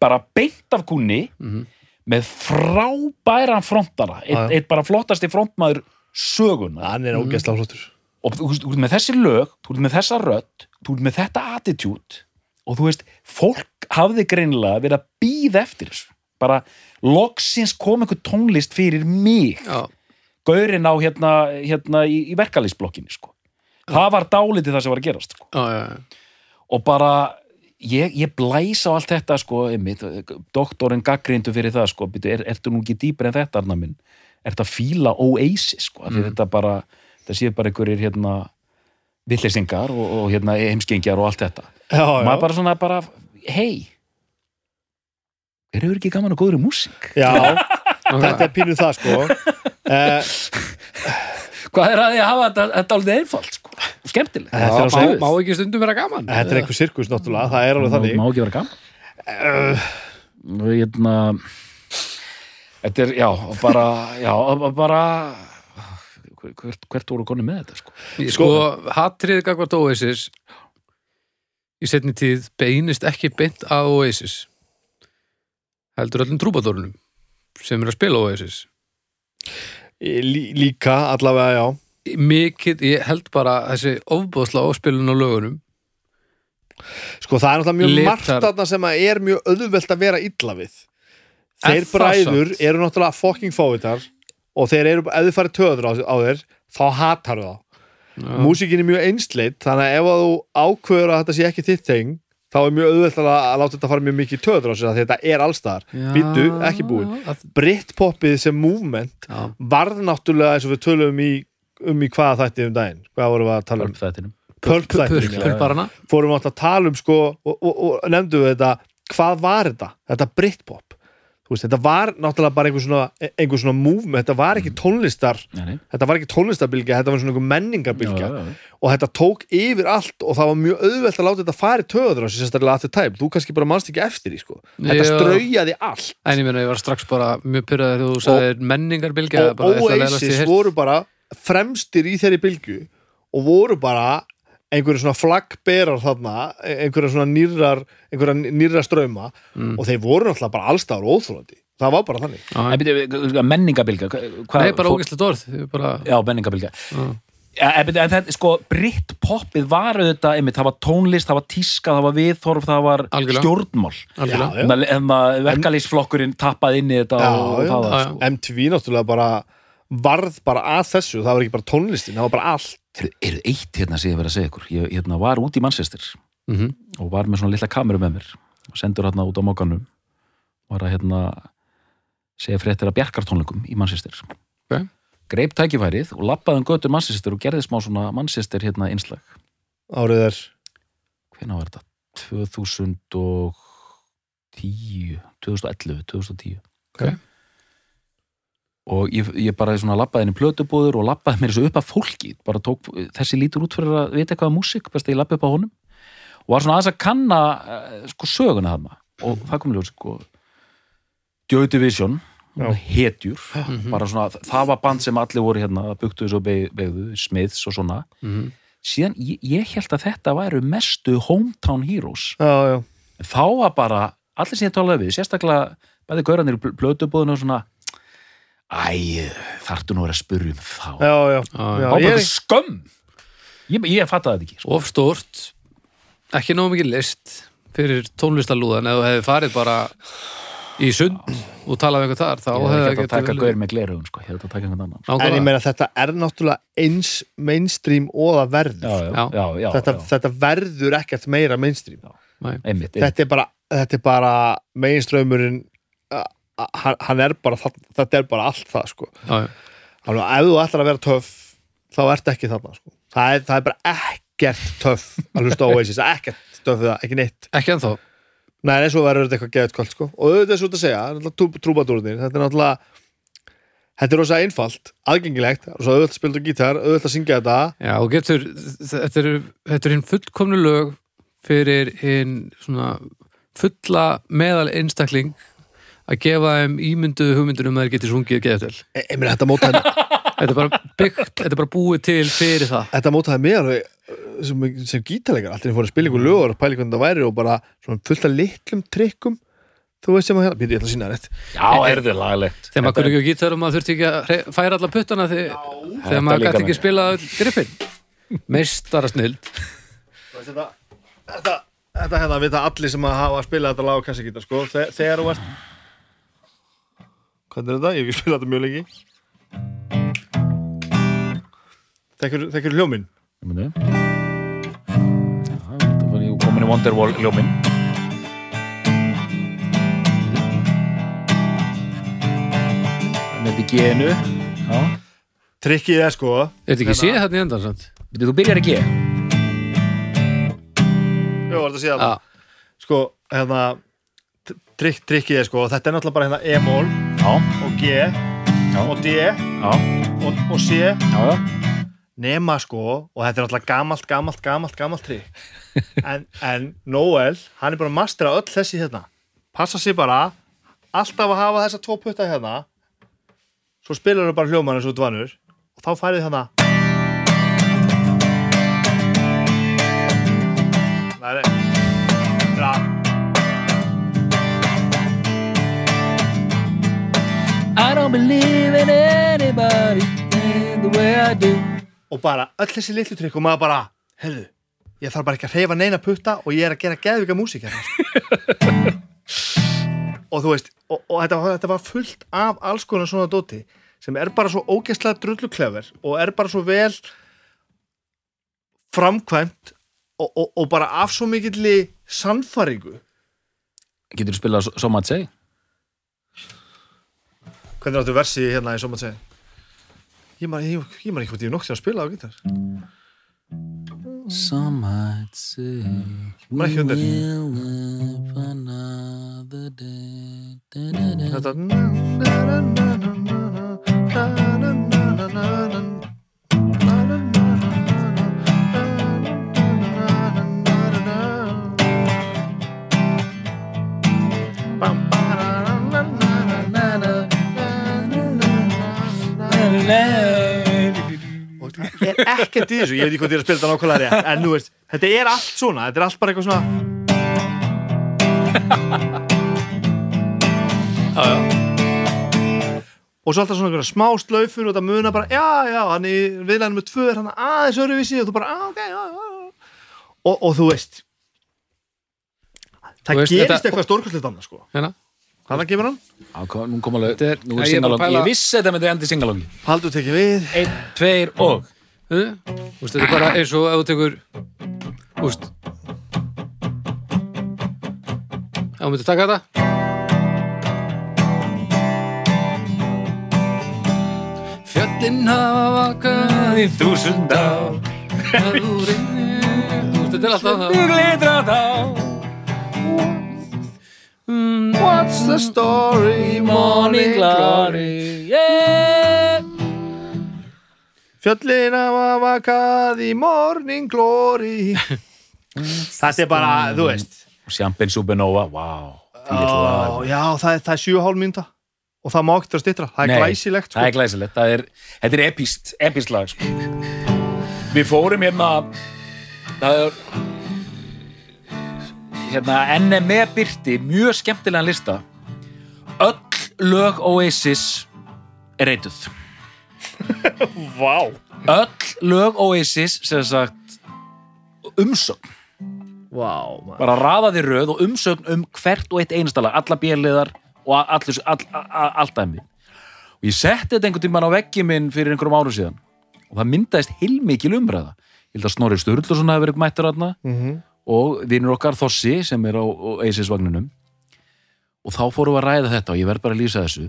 bara beint af kunni Mhm. með frábæran frontara. Eitt, eitt bara flottasti frontmaður söguna hann er ógeðslega flottur og þú veist, þú veist með þessi lög, þú veist með þessa rödd þú veist með þetta attitude og þú veist, fólk hafði greinilega verið að býða eftir þessu bara loksins kom einhver tónlist fyrir mig já. gaurinn á hérna, hérna í, í verkalýsblokkinni sko. það var dálítið það sem var að gerast sko. já, já, já. og bara ég, ég blæs á allt þetta sko, einmitt, doktorinn gaggrindu fyrir það sko, er, ertu nú ekki dýpar en þetta Arnar minn, ertu að fíla Oasis sko, mm. þetta bara það séu bara einhverjir hérna villeysingar og, og hérna heimskengjar og allt þetta. Já, og já. maður bara svona bara, hei er hefur ekki gaman að góðri músík? Já, þetta er pínuð það sko. Uh, hvað er að því að hafa þetta, þetta alveg einfalt sko, skemmtileg Þetta er Já, má, má ekki stundum vera gaman? Þetta er einhver sirkus náttúrulega, það er alveg þannig. má ekki vera gaman? Uh, og hérna þetta er, já, bara já, bara hvert, hvert voru konni með þetta sko? Sko, hattrið gagvart Oasis í setni tíð beinist ekki beint að Oasis heldur öllum trúbadórunum sem er að spila Oasis. Lí, líka allavega, já. Mikið, ég held bara þessi ofbóðsla áspilun á lögunum Sko það er náttúrulega mjög Litar. margt þarna sem að er mjög auðvelt að vera illa við. Þeir bræður eru náttúrulega fucking fávitar og þeir eru, ef þið farið töður á, á þeir þá hatar þá Já. Músíkin er mjög einsleitt þannig að ef að þú ákveður að þetta sé ekki þitt þeng þá er mjög auðvelt að, láta þetta fara mjög mikið töður á sig að þetta er allstaðar Já. Býttu, ekki búin Britpoppið sem movement Já. varð náttúrulega eins og við tölum í um í hvaða þætti um daginn hvað vorum við að tala um? þættinum Pulp þættinum, já. Pulparana fórum átt að tala um sko og, og, og nefndu við þetta hvað var þetta? Þetta Britpop veist, þetta var náttúrulega bara einhver svona, einhver svona movement, þetta var ekki tónlistar Nei, nei. þetta var ekki tónlistarbilgja, þetta var svona menningarbilgja já, já. og þetta tók yfir allt og það var mjög auðvelt að láta þetta fara í töður sérstaklega að þetta tæm, þú kannski bara mannst ekki eftir því sko. þetta straujaði allt En ég meina, ég var strax bara mjög pyrraði þegar þú sagðir menningarbilgja og Oasis voru bara fremstir í þeirri bylgu og voru bara einhverju svona flaggberar þarna einhverja svona nýrar einhverja nýra ströma Mm. og þeir voru náttúrulega bara allstaðar óþrólandi það var bara þannig byrju, menningabilga hvað, Nei, bara orð ég bara, Já, menningabilga. Ja, en, en þetta, sko, Britpoppið var auðvitað, einmitt, það var tónlist, það var tíska, það var viðþorf, það var Algjörlega. stjórnmál algjörlega Já, en en verkalýsflokkurinn tappaði inn í þetta Já, og, og það var sko. MTV náttúrulega bara varð bara að þessu, það var ekki bara tónlistin það var bara allt Er, er eitt hérna sem ég verið að segja ykkur ég hérna, var út í Manchester Mhm. og var með svona lilla kameru með mér og sendur hérna út á mókanum var að hérna segja fréttir að bjarkartónleikum í Manchester Ok. greip tækifærið og lappaði um götur Manchester og gerði smá svona Manchester hérna innslag árið er hvenær var þetta? 2010 2011, 2010 Ok. Og ég, ég bara svona lappaði inn í plötubúður og lappaði mér þessu upp af fólki. Bara tók þessi lítur út fyrir að vita eitthvað um músík, best að ég lappi upp á honum. Og var svona aðeins að kanna eh, sko söguna þarna. Og það kom ljós sko Joy Division hetjur, Mhm. bara svona það var band sem allir voru hérna, buktu þessu beigðu, Smiths og svona. Mhm. síðan ég, ég held að þetta væru mestu hometown heroes. Já, já. þá var bara, allir sem ég talaði við sérstaklega, bæði gauranir í plötubóðinu og svona æ, þarftu nú að vera að spurja um þá Já, já, Já, bara ég, skömm ég, ég fattaði þetta ekki sko. of stórt ekki nóg mikið list fyrir tónlistalúðan eða þú hefði farið bara í sund og talað við eitthvað þar þá hefði hef það ekki að taka getið gaur með gleraugun sko. ég þetta sko. en ég meina þetta er náttúrulega eins mainstream og það verður já, já, Já. þetta, já. þetta verður ekkert meira mainstream Nei. einmitt, einmitt. þetta er bara, þetta er bara mainstreamurinn hann, er bara það, þetta er bara allt það sko. Þannig að ef þú ætlar að vera töff þá ert ekki þarna sko. það, er, það er bara ekkert töff að hlusta á Oasis, ekkert töff það, ekki neitt ekki ennþá Nei, en svo verður þetta eitthvað geðut kvöld sko. og auðvitað er svo að segja, trúbadúrnir þetta er náttúrulega þetta er rosa einfalt, aðgengilegt rosa auðvitað að spila á gítar, auðvitað að syngja þetta Já, og getur, þetta er, þetta er hinn fullkomnu lög fyrir hinn svona fulla meðal einstakling að gefa þeim ímynduðu hugmyndur um að þeir geti sungið geðutel. e, ég meina, þetta mótaði Þetta er bara byggt, þetta er bara búið til fyrir það. þetta mótaði alveg uh, sem, sem gítarleikar, allir fóru að spila ykkur lögur og pæla hvernig það væri og bara svona fullt af litlum trikkum þú veist sem að hérna, ég ætla að sína það rétt já, er þetta laglegt Þegar maður kunni ekki á gítarum að þurfti ekki að færa alla puttana þegar, Þetta maður gæti ekki með. spila grippin. Meistara snild. Veist, þetta, þetta, þetta hérna vita allir sem að hafa spilað þetta lag á kassagítar sko, Þe- þegar þú ert hvernig er þetta? Ég hef ekki spilað þetta mjög lengi. Þekkir hljóminn? Komin í Wonderwall ljóminn með þetta genu já, Trikkið er sko. Er þetta ekki séð þarna í endan? Bíddu, þú byrjar ekki Jó, var þetta að sé Já, það Sko, hérna trikk, Trikkið er sko, þetta er náttúrulega bara hérna E-mól og G. Já. og D. Já, og, og C. Já, nema sko og þetta er náttúrulega gamalt, gamalt, gamalt, gamalt trikk en, en Noel, hann er bara að mastera öll þessi hérna. Passa sér bara alltaf að hafa þessa tvo putta hérna. Svo spilar þú bara hljóman eins og dvanur. Og þá færið hérna Nei, nei I don't believe in anybody in the way I do. Og bara öll þessi litlu trikk og maður bara, heyrðu, ég þarf bara ekki að hreyfa neina putta og ég er að gera geðvika músík hérna. Og þú veist og, og þetta, var- þetta var fullt af alls konar svona dóti sem er bara svo ógeðslega drullu klefur og er bara svo vel framkvæmt og, og, og bara af svo mikilli sannfæringu. Getur þú spilað So Much Say? Hvernig áttu versi hérna segi ég maður ég, ég man ekki hvað ég er nokt að spila á gítar Man ekki undir. live another day da, da, da. Þetta ég er ekkert í þessu, ég veit ekki hvað er að spila þetta nákvæmlega rétt en nú veist, þetta er allt svona þetta er allt bara eitthvað svona já, já. og svo alltaf svona einhverja smá slaufur og það muna bara, já, já, hann í viðlæðinu með tvö er hann aðeins öruvísi og þú bara, ah, ok, já, já, og, og þú veist það veist, gerist þetta- eitthvað stórkvæmslega annað, sko Hérna. Að kemur hann? Nú kom alveg, er- nú er pæla- Ég vissi þetta myndi endi singalongi Haldur tekið við. Einn, tveir og Þú veist, þetta er bara eins og ef þú tekur Þú veist Ef þú myndir taka þetta? Fjöllin hafa vakað Í þúsund ár. Að þú Þú veist, þetta er alltaf það Glitra þá What's the story? Morning glory. Yeah. Fjöllin hafa vakað í morning glory. Þetta er bara, þú veist. Champagne Supernova, wow. Ó, Já, það er, það er 7,5 mínúta. Og það má ekki að stittra, það er Nei, glæsilegt sko. Það er glæsilegt, það er, þetta er epist, epist lag sko. Við fórum hérna það er hérna NME byrti mjög skemmtilegan lista. Öll lög Oasis er reytuð Vá. Öll lög Oasis sem sagt umsögn. Maður. Bara raðaði röð og umsögn um hvert og eitt einasta lag, alla bjöliðar og allir, all, all, allt dæmi. Og ég setti þetta einhvern tímann á veggi minn fyrir einhverjum árum síðan. Og það myndaðist heilmikil umræða. Ég held að Snorri Sturluson hafi verið mættur þarna. Mhm. Og vinur okkar Þossi sem er á, á Oasis vagninum og þá fórum við að ræða þetta og ég verð bara að lýsa þessu.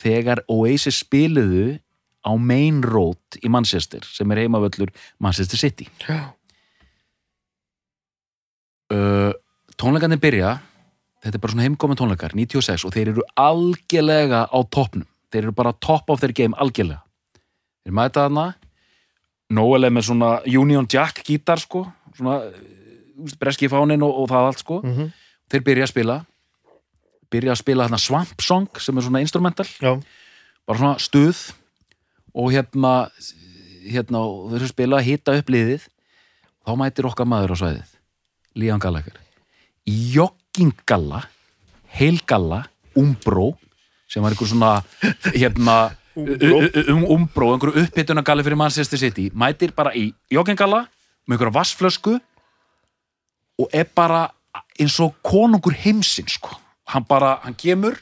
Þegar Oasis spiluðu á Main Road í Manchester sem er heimavöllur Manchester City. Já. uh, tónleikarnir byrja. Þetta er bara svona heimkomin tónleikar 96 og þeir eru algjörlega á toppnum. Þeir eru bara top of their game algjörlega. Þeir mæta þarna. Noel er með svona Union Jack gítar sko. Svona breski fánin og, og það allt sko. Mhm. þeir byrja að spila byrja að spila þarna Swamp Song sem er svona instrumental. Já, bara svona stuð og hérna hérna og þau eru að spila að hita upp liðið þá mætir okkar maður á svæðið Líðan Gallagher. Í joggingalla heilgalla, umbró sem var einhver svona hérna um, umbró, einhverju upphitunagalli fyrir Manchester City mætir bara í joggingalla með einhverja vassflösku og er bara eins og konungur heimsins sko. hann bara, hann kemur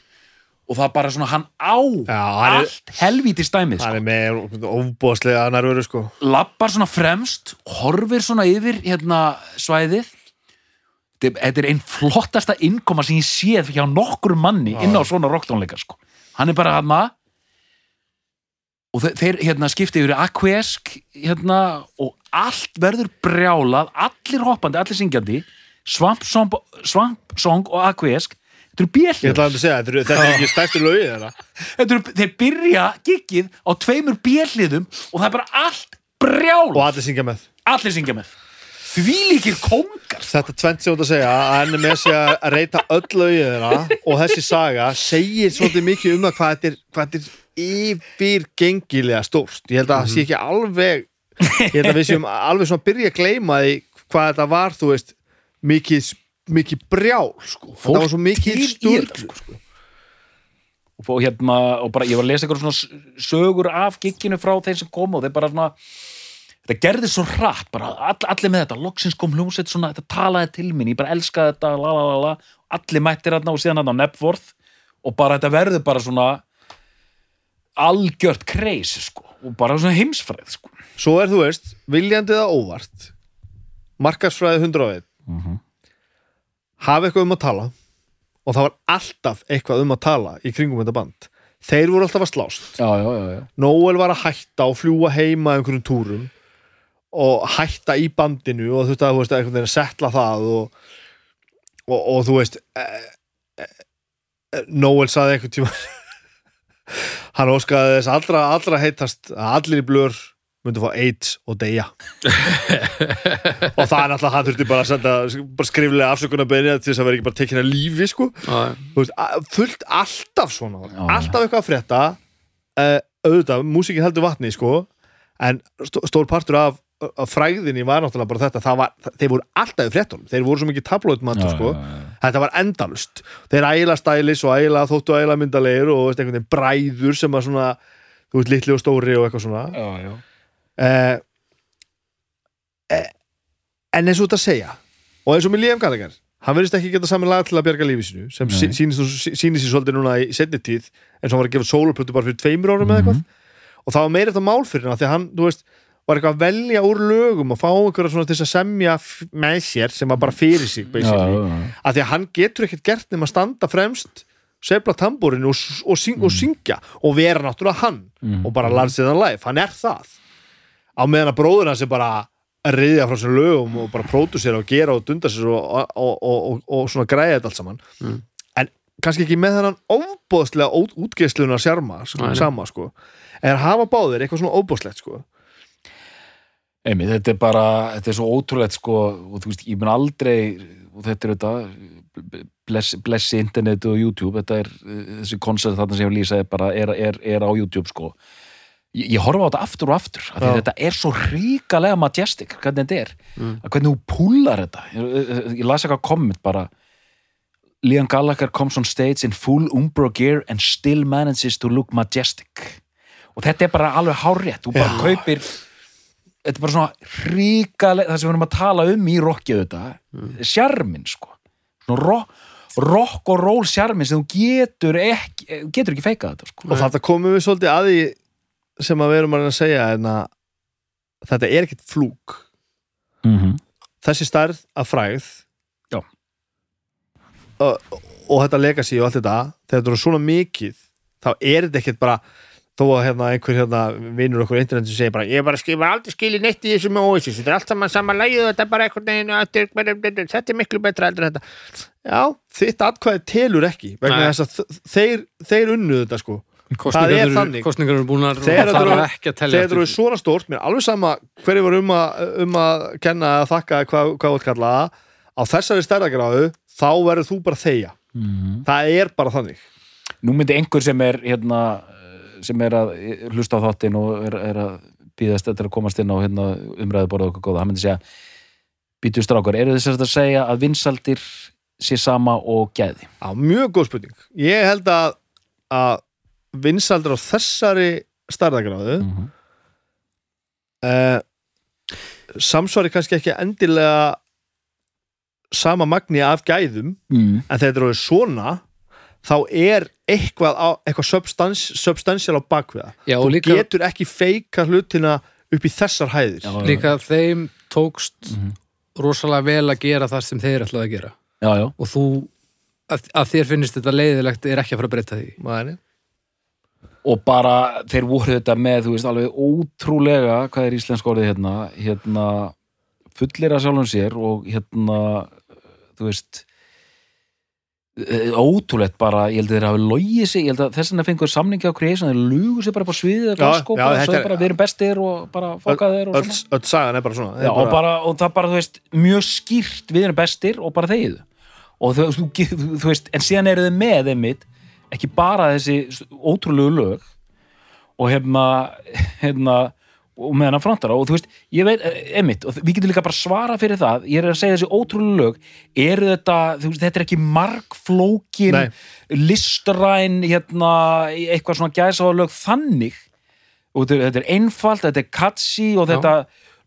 og það bara svona, hann á Já, hann er- allt helvíti stæmið hann sko. er með ofbóðslega nærveru sko lappar svona fremst horfir svona yfir hérna svæðið Þetta- þetta er einn flottasta innkoma sem ég séð hjá nokkur manni inn á svona rocktónleikar sko. hann er bara hann og þe- þeir hérna skipti yfir Aquesk hérna og allt verður brjálað allir hoppandi, allir syngjandi. Swamp Song, Swamp Song og Aquesk. Þetta eru Ég bjellur að þetta er, ekki stærstu lögið þeirra. Þeir byrja giggið á tveimur bjelliðum og það er bara allt brjálað. Og allir syngja með. Allir syngja með. Því líkir kóngar Þetta tvent sem þú ert að segja að hann er að reyta öll lögið þeirra og þessi saga segir svolítið mikið um er, hvað þetta er yfirgengilega stórt. Ég held að það sé ekki alveg ég held að við séum alveg svona að byrja að gleyma því hvað þetta var, þú veist mikið, mikið brjál sko. Þetta var svo mikið sturl þetta, sko. og, hérna og bara ég var að lesa eitthvað svona sögur af gigginu frá þeim sem kom og þeir bara svona þetta gerði svo hratt bara. All, allir með þetta, loksins kom hljómsveit svona þetta talaði til mín, ég bara elskaði þetta la, la, la, la. allir mættir hérna og síðan hérna á Nepworth og bara þetta verður bara svona algjört kreis sko, og bara svona heimsfræð sko. svo er þú veist, viljandi eða óvart markarsfræði 101 Mhm. hafa eitthvað um að tala og það var alltaf eitthvað um að tala í kringum þetta band þeir voru alltaf að slást já, já, já, já. Noel var að hætta og fljúa heima einhverjum túrum og hætta í bandinu og þú veist að þú veist að einhvern veginn að setla það og, og, og þú veist eh, eh, Noel saði einhvern tíma hann óskaði þess allra, allra heitast að allir í blur myndu fá AIDS og deyja. Og það er náttúrulega hann þurfti bara að senda bara skriflega afsökunarbeðni til þess að vera ekki bara tekin að lífi sko. Veist, fullt alltaf svona Já. alltaf eitthvað að frétta. Uh, auðvitað, músíkin heldur vatni sko, en stó, stór partur af, af fræðinni var náttúrulega bara þetta var, þeir voru alltaf í fréttunum þeir voru svo mikið tabloidmantur Já, sko. þetta var endalust þeir æla stælis og æla þóttu æla myndalegir og veist, einhvern veginn bræður sem var svona þú veist, litli og stóri og eitthvað svona. Já, já. uh, uh, en eins og þetta segja og eins og með Liam Gallagher hann verðist ekki geta saman lag til að bjarga lífi sínu sem sýnist, sér svolítið núna í setni tíð eins og hann var að gefa sóluplötu bara fyrir tveimur árum eða eitthvað. Og það var meira þetta mál fyrir hann að var eitthvað að velja úr lögum og fá einhverja svona til að semja með sér sem var bara fyrir sig já, basically, já, já. af því að hann getur ekkert gert nema að standa fremst sefla tambúrin og, og, syng, og syngja og vera náttúrulega hann Mm. og bara Larsen Life, hann er það. Á meðan að bróður hans er bara að reyðja frá sér lögum og bara pródusera og gera og dunda sér og, og, og, og, og svona græða þetta allt saman. Mm. en kannski ekki með þennan óbóðslega út, útgeislunar sjarma sko, sama sko. Er hafa báðir eitthvað svona óbóðslegt sko Einmitt, þetta er bara, þetta er svo ótrúlegt sko, og þú veist, ég mun aldrei og þetta er þetta bless, blessi internet og YouTube þetta er, þessi koncert þarna sem ég lýsa er bara, er, er, er á YouTube sko. Ég, ég horfa á þetta aftur og aftur af þetta er svo ríkalega majestic hvernig þetta er, Mm. hvernig þú púlar þetta. Ég, ég, ég las eitthvað komment bara Liam Gallagher comes on stage in full Umbro gear and still manages to look majestic. Og þetta er bara alveg hárrétt þú bara Já. kaupir þetta er bara svona ríkalega það sem við erum að tala um í rockið þetta sjarmin sko svona rock, rock og roll sjarmin sem þú getur ekki getur ekki feikað þetta sko og þetta komum við svolítið að því sem að við erum að að segja að þetta er ekkit flúk mm -hmm. þessi stærð af fræð Já. og, og þetta legacy og allt þetta þegar þetta er svona mikið þá er þetta ekkert bara þó að hérna einhver hérna vinnur okkur internetu sem segir bara ég bara skrifa aldrei skili neitt í þessu með Oasis. Þetta er allt saman saman lægið þetta er bara einhvern veginn þetta er, er miklu betra heldur en þetta. Já, þitt atkvæði telur ekki vegna þess að þeir, þeir unnu þetta sko. Kostningar er eru- þannig. kostningar eru búnar og Þegar það eru- ekki að telja þegar þú er svona stórt, mér er alveg sama hverju var um að, um að kenna að þakka hvað, hvað út kallaða á þessari stærðagráðu, þá verður þú bara þegja. Það er bara þannig. Nú myndi einhver sem er hérna, sem er að hlusta á þáttinn og er, er að býðast þetta að komast inn á hérna, umræðuborða okkur góða, hann myndi segja býtu strákar, eru þess að segja að vinsaldir sé sama og gæði á, mjög góð spurning ég held að, að vinsaldur á þessari stærðagráðu mm -hmm. uh, samsvari kannski ekki endilega sama magni af gæðum mm. en þegar þetta eru svona þá er eitthvað, á, eitthvað substans, substantial á og þú líka, getur ekki feika hlutina upp í þessar hæðir. Já, líka þeim tókst Mhm. rosalega vel að gera það sem þeir ætlaði að gera. Já, já, og þú, að, að þér finnist þetta leiðilegt er ekki að fara að breyta því. Mæni. og bara þeir voru þetta með, þú veist, alveg ótrúlega hvað er íslensk orðið hérna hérna, fullir að sjálfum sér og hérna þú veist ótrúlegt bara, ég held að þeir hafi logið sig, ég held að þess vegna fengur samningi á kreisum, þeir lugu sig bara upp á sviðið já, sko, bara, svo er- bara, við erum bestir og bara fókaðir og öll, svona. öll sagan er bara svona Já, er og, bara, og það bara, þú veist, mjög skýrt við erum bestir og bara þegið. Og þú, þú, þú, veist, en síðan eru þið með einmitt, ekki bara þessi ótrúlegu lög og hérna, hérna og með hennar frontara og þú veist, ég veit einmitt, og við getum líka bara svara fyrir það ég er að segja þessi ótrúlegu lög eru þetta, þú veist, þetta er ekki margflókin Nei. listræn hérna, eitthvað svona gæsáðalög þannig og þetta, er einfalt, þetta er catchy og þetta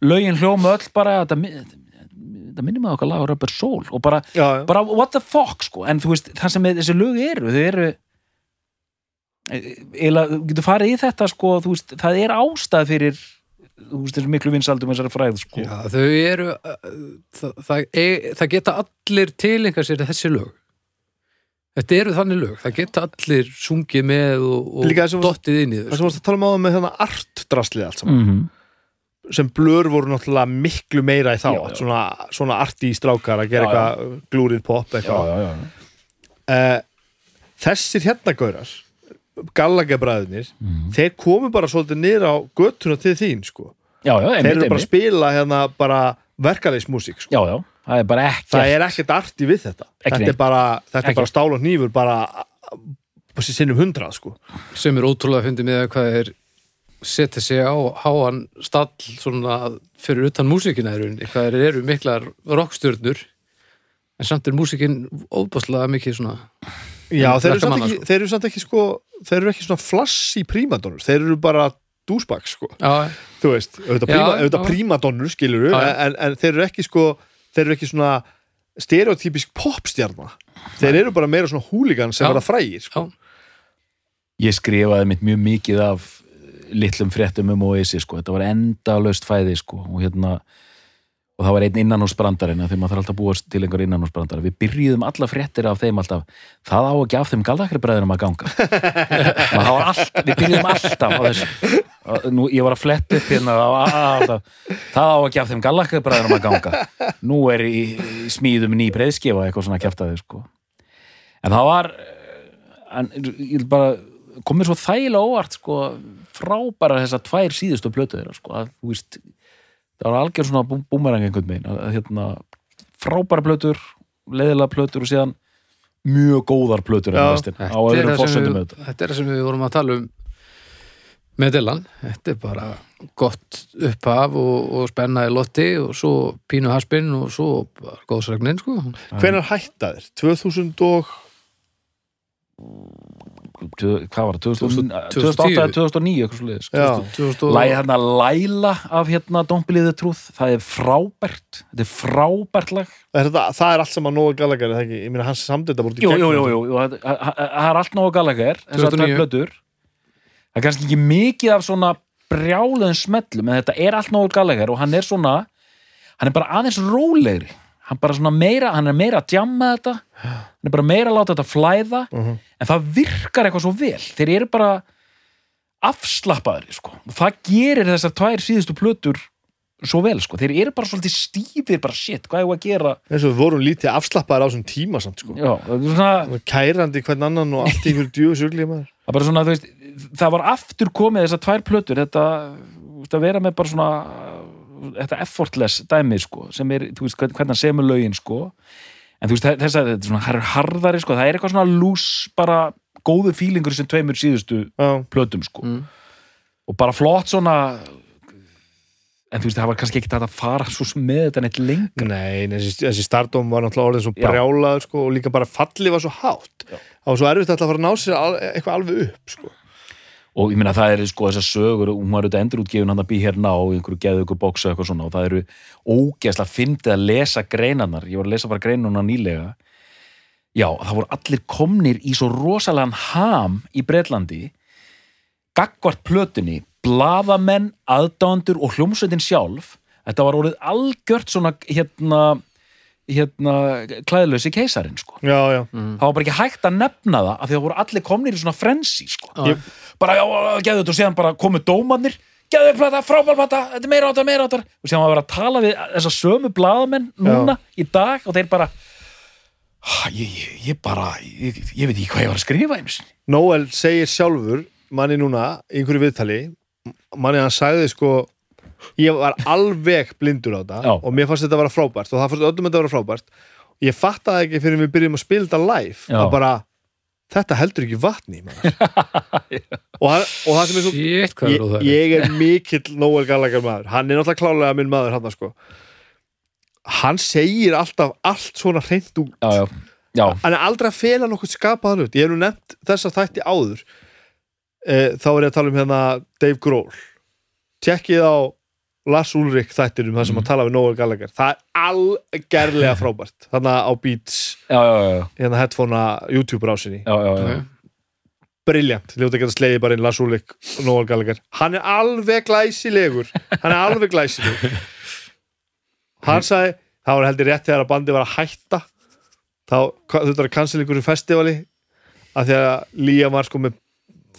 lögin hljóma öll bara þetta, þetta, minnir með okkar lag á Rubber Soul og bara, já, já. bara what the fuck sko, en þú veist, það sem þessi lög eru þau eru eða, þú getur farið í þetta sko, þú veist, það er ástæð fyrir þú veist, þessu miklu vinsaldum þessari fræð sko. Já, þau eru uh, það, það, e, það geta allir tilenga sér þessi lög Þetta eru þannig lög, það geta allir sungið með og, og það dottið inn í það þau sem varst að tala um áðan með þennan artdraslið allt saman mm -hmm. sem blör voru náttúrulega miklu meira í þá Já, já. Svona, svona arti strákar að gera eitthvað glúrið pop já, eitthvað já, já. uh, þessir hérna gaurar gallagabræðinir þeir komu bara svolítið niður á göttuna til þín sko. já, já, þeir einmitt, eru bara að spila hérna bara verkalegismúsík sko. já, já, það er bara ekki það er ekkert arti við þetta Ekki þetta er bara, þetta er bara stál og nýfur bara bara sinnum hundrað sko. sem er ótrúlega fyndið með hvað er setja sig á háan stall svona fyrir utan músíkina í rauninni, hvað er, eru miklar rockstjörnur en samt er músíkin óbáslega mikið svona Já, þeir eru, ekki, sko. þeir eru samt ekki sko þeir eru ekki svona flassi prímadonnur þeir eru bara dúsbak sko já, þú veist, auðvitað, Já, auðvitað já. prímadonnur skilur já. en, en þeir eru ekki sko þeir eru ekki svona stereotypisk popstjarna þeir eru bara meira svona húligan sem Já. verða frægir sko. ég skrifaði mitt mjög mikið af litlum fréttum um Oasis sko. þetta var endalaust fæði sko. og hérna og það var einn innanhúsbrandarinn þegar maður þarf alltaf að búast til einhver innanhúsbrandar við byrjuðum alla fréttir af þeim alltaf það á ekki af þeim galdakribræðinum að ganga. Allt, við byrjuðum alltaf á þessu. Nú, ég var að fletta upp hérna það á ekki af þeim galdakribræðinum að ganga. Nú er í, í smíðum ný breyðskifa eitthvað svona kjæftaði sko. en það var eh, en, bara komið svo þægilega óvart sko, frábæra þessar tvær síðustu þeirra sko, að þú veist það var algjör svona bú- búmerang einhvern veginn að, hérna, frábæra plötur leiðilega plötur og síðan mjög góðar plötur Já. en restin, á öðrum fórsöndum við, þetta er það sem við vorum að tala um með Dylan þetta er bara gott upphaf og, og spenna í lotti og svo pínu haspinn og svo bara góðsregnin sko hvenær hætta þeir? 2000 og hvað var það, 2000 2010? 2008 eða 2009 eitthvað svo leiðis já, 2000 og- Læði hérna Læla af hérna Don't Believe the Truth, það er frábært þetta er frábært lag. Er þetta, það er allt sem að Nóa Gallagher er það ekki, ég meina hans samdita búið jú, jú það það- það er allt nógu Gallagher þessar 2009. tvær plötur. Það er kannski ekki mikið af svona brjáluðum smellum en þetta er allt nógu Gallagher og hann er svona hann er bara aðeins rólegri hann, bara svona meira, hann er meira að djamma þetta hann er bara meira að láta þetta flæða Mhm. en það virkar eitthvað svo vel þeir eru bara afslappaðri sko. og það gerir þessar tvær síðustu plötur svo vel sko. þeir eru bara svolítið stífir bara shit, hvað er að gera eins og við vorum lítið afslappaðar á þessum tíma samt, sko. Já, það svona, kærandi hvern annan og allt ykkur maður það svona, veist það var aftur komið þessar tvær plötur þetta, að vera með bara svona þetta effortless dæmi sko, sem er, þú veist, hvern- hvernig hann semur lögin sko, en þú veist, þess að þetta er svona það harðari, sko, það er eitthvað svona lús bara góðu fílingur sem tveimur síðustu já, plötum, sko. Mm. og bara flott svona en þú veist, það var kannski ekki þetta að fara svo með þetta neitt lengur nei, þessi, þessi stardóm var náttúrulega orðin svo Já. brjálaður sko, og líka bara falli var svo hátt. Það var svo erfitt að fara að ná sér eitthvað alveg upp sko. Og ég meina það eru sko þessar sögur hún var auðvitað endurútgefin hann að bý hérna á einhverju geðu ykkur bóksa eitthvað svona og það eru ógeðslega fyndið að lesa greinarnar. Ég var að lesa bara greinarnar nýlega. Já, það voru allir komnir í svo rosalega ham í Bretlandi gagvart plötunni blaðamenn, aðdándur og hljómsveitin sjálf. Þetta var orðið algjört svona hérna hérna klæðlösi keisarin sko. Já, já, það var bara ekki hægt að nefna það af því það voru allir komnir í svona frensi sko. Já. Bara já, geðu þetta. Og síðan bara komu dómarnir. Geðu þetta plata, frábær plata, þetta er meira áttar, meira áttar og síðan var verið að tala við þessa sömu blaðamenn núna í dag og þeir bara "Ha, ég, ég, bara ég, ég veit ekki hvað ég var að skrifa sinni. Noel segir sjálfur manni núna, einhverju viðtali manni hann sagði sko ég var alveg blindur á þetta Já. og mér fannst þetta að vera frábært og það fannst öllum þetta að vera frábært. Ég fattaði ekki fyrir við byrjum að spila þetta live Já. að bara, þetta heldur ekki vatni og, hann, og það sem er svo Shit, hvað er ég, ég er mikill Noel Gallagher maður. Hann er náttúrulega klálega minn maður hann sko. Hann segir alltaf allt svona hreint út. Já, já, já, hann er aldrei að fela nokkuð skapaðan hlut. Ég hef nú nefnt þessa þætti áður. E, þá er ég að tala um hérna Dave Grohl. Tjekkið á Lars Ulrik þættinum þar sem Mhm. að tala við Noel Gallagher. Það er algerlega frábært. Þannig á Beats já, já, já, hérna headphonea YouTube rásinni já, já, já. Ok. briljant, ljóta að geta slegið bara inn Lars Ulrik og Noel Gallagher. Hann er alveg glæsilegur. Hann er alveg glæsilegur. Hann sagði það var heldur rétt þegar að bandi var að hætta. Þá þú þurftur að cancel einhverju festivali að því að Líam var sko með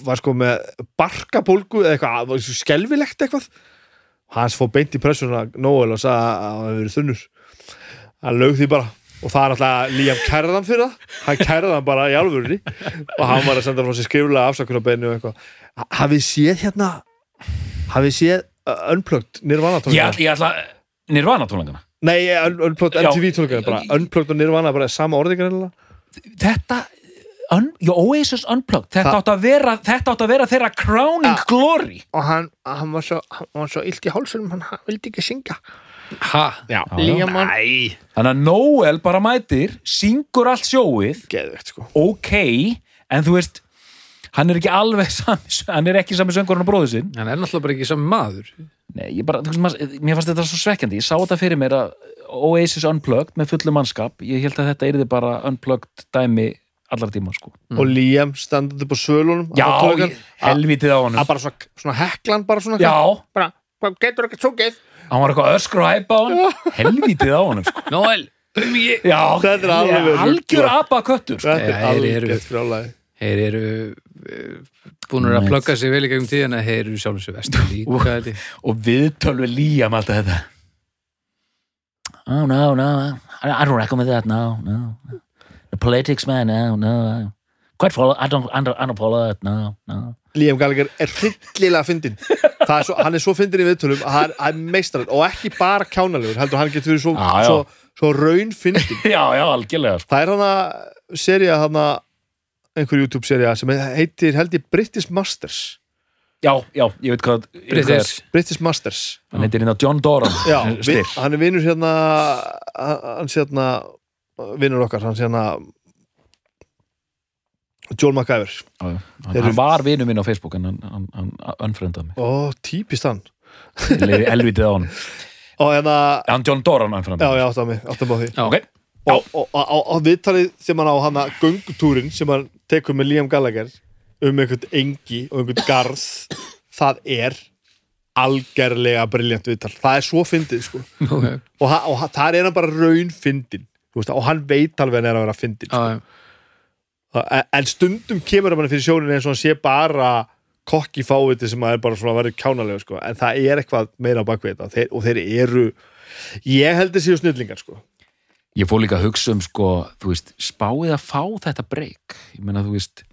var sko með barkapólgu eða eitthvað, skelfilegt eitthvað hans fór beint í pressuna Noel og sagði að hann hefur verið þunnur. Hann lög því bara. Og það er alltaf Líam kærðan fyrir það. Hann kærðan bara í alvörunni. Og hann var að senda frá sér skriflega afsakunarbeinu og eitthvað. Hafið séð hérna hafið séð uh, Unplugged Nirvana tónleikana? Nirvana tónleikana? Nei, un, Unplugged. MTV tónleikana Unplugged og Nirvana bara sama greinlega þetta un, Oasis Unplugged. Þetta átt, að vera, þetta átt að vera þeirra crowning Ja. glory. Og hann, hann var svo, hann var svo illt í hálsunum hann vildi ekki syngja. Ha? já, já. Líam hann Æ, þannig að Noel bara mætir syngur allt sjóið. Geðvegt sko. Ok, en þú veist hann er ekki alveg sami hann er ekki sami söngurinn og bróður sinn. Hann er náttúrulega bara ekki sami maður. Nei, ég bara, þú veist, maður, mér fannst þetta svo svekkjandi. Ég sá þetta fyrir mér að Oasis Unplugged með fullu mannskap. Ég held að þetta yrði bara Unplugged dæmi allar tíma sko. Og Liam standandi upp á svölunum já, helvitið á honum. að bara svona, svona heklan bara svona já, bara, hvað getur ekki sungið? Hann var eitthvað öskur og hæpa á hann helvitið á honum sko. Noel, um ég já, Þetta er alveg algjör ruglað. apa köttur sko. þetta er alveg frjálæði Þeir eru búin að plugga sig vel í gegnum tíðan að þeir eru sjálfum sér vestur líka og viðtöl við Liam alltaf þetta. Oh no, no I, I don't recommend that, no, no the politics man, no, no. Quite follow, I don't, I don't, I don't follow it, no, no. Liam Gallagher er hryllilega fyndin Það er svo, hann er svo fyndin í viðtölum að hann er meistarinn og ekki bara kjánalegur heldur hann getur verið svo, já. svo, svo raun fyndin já, já, algjörlega sko. það er hann að seria hann einhver YouTube seria sem heitir held ég British Masters. Já, já, ég veit hvað. British. British Masters. Hann heitir hérna John Doran Já, hann er vinnur hérna hann sé hérna vinnur okkar, hann sé hérna Joel McIver Já, já. hann, hann var vinur minn á Facebook en hann, unfriendaði mig Ó, típist hann helvitið á hann og hérna, hann John Doran já, unfriendaði ég átti á mig, átti á því Já. ok, og, og, og, og, og viðtalið sem hann á hann að göngutúrin sem hann tekur með Liam Gallagher um einhvern engi og einhvern garð það er algerlega briljant viðtal, það er svo fyndið sko. okay. og, og ha- það er hann bara raun fyndin veist, og hann veit alveg hann er að vera fyndin sko. En, en stundum kemur hann fyrir sjónin eins og hann sé bara kokki fáviti sem að er bara svona að vera kjánalega sko. en það er eitthvað meira á bakvið þetta og þeir, og þeir eru ég held að séu snillingar sko. ég fór líka að hugsa um sko, þú veist, spáið að fá þetta breyk ég meina, þú veist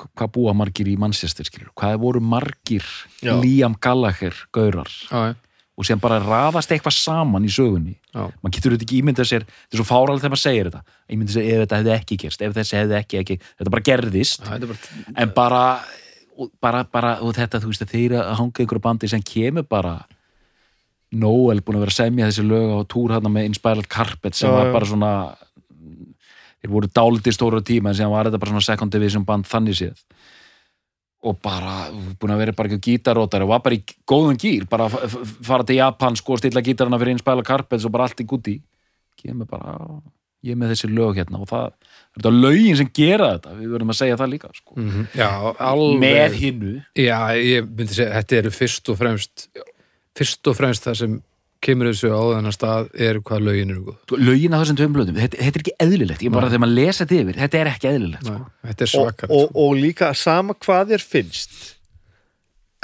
hva- hvað búa margir í Manchester skilur, hvað voru margir Já. Liam Gallagher gaurar Já, já. Og sem bara raðast eitthvað saman í sögunni. Maður getur þetta ekki ímyndað sér þetta er svo fáralega þegar maður segir þetta ímyndað sér ef þetta hefði ekki gerst, ef þessi hefði ekki, ekki þetta bara gerðist, Það er bara en bara bara, bara, og þetta, þú veist að þeir að hanga ykkur bandi sem kemur bara Noel búin að vera að semja þessi lög á túr hann með Inspiral Carpet sem Já, var bara svona þeir voru dálítið stóra tíma en sem var þetta bara svona second division band þannig séð og bara, búin að vera bara ekki gítarótar og var bara í góðum gýr bara fara til Japan sko stilla gítarana fyrir Inspiral Carpet og bara allt í gutti kemur bara, ég er með þessi lög hérna. Og það, þetta er lögin sem gera þetta. Við verðum að segja það líka sko. Mhm. Já, alveg. Með hinnu Já, ég myndi segja, þetta eru fyrst og fremst fyrst og fremst það sem kemur þessu á þennan stað er hvað lögin eru góð. Sko, lögin á þessum tveim blöðum, þetta, þetta er ekki eðlilegt. Ég bara þegar maður lesa þetta yfir, þetta er ekki eðlilegt sko. Nei, Þetta er og, svakar og, og líka sama hvað þér finnst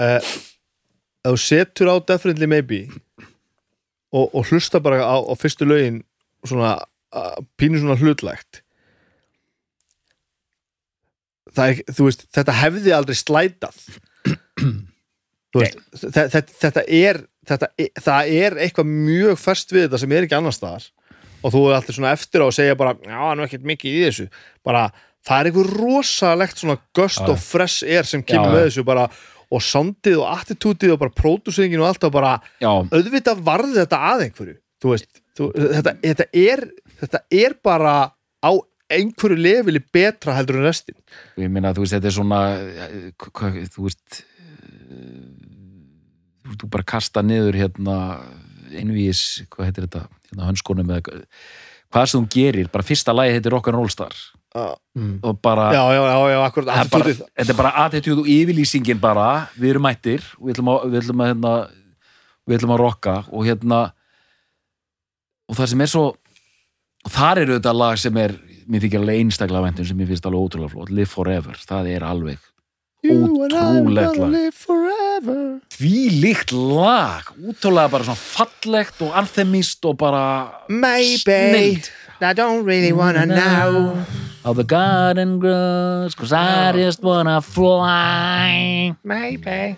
uh, ef þú setur á Definitely Maybe og, og hlusta bara á, á fyrstu lögin svona pínu svona hlutlægt það er, þú veist, þetta hefði aldrei slætað. Veist, þetta, þetta er þetta, það er eitthvað mjög fast við þetta sem er ekki annars staðar. Og þú er alltaf svona eftir á að segja bara já, hann er ekkert mikið í þessu. Bara, það er eitthvað rosalegt svona gust og fresh air sem kemur Já, með þessu bara, og soundið og attitútið og bara pródúsingin og allt og bara, já, auðvitað varði þetta að einhverju þú veist, þú, þetta, þetta er þetta er bara á einhverju lefili betra heldur en restin. Ég meina þú veist, þetta er svona eh, þú veist þú bara kasta niður hérna einvís, hvað heitir þetta? Hérna hönskonum eða hvað sem þú gerir, bara fyrsta lagi heitir Rock'n'Roll Star. Mm. og bara já, já, já, já, akkurat bara, þetta er bara attitude og yfirlýsingin bara, við erum mættir. Og við ætlum að, við ætlum að, hérna, við ætlum að rocka og hérna og það sem er svo og þar eru þetta lag sem er mér þykir alveg einstaklega væntum sem mér finnst alveg ótrúlega flott, Live Forever, það er alveg You and I ótrúlegt gonna lag. live forever. Því líkt lag, útrúlega bara svona fallegt og anthemist og bara Maybe. I don't really wanna know. How the garden grows Cause I just wanna fly. Maybe.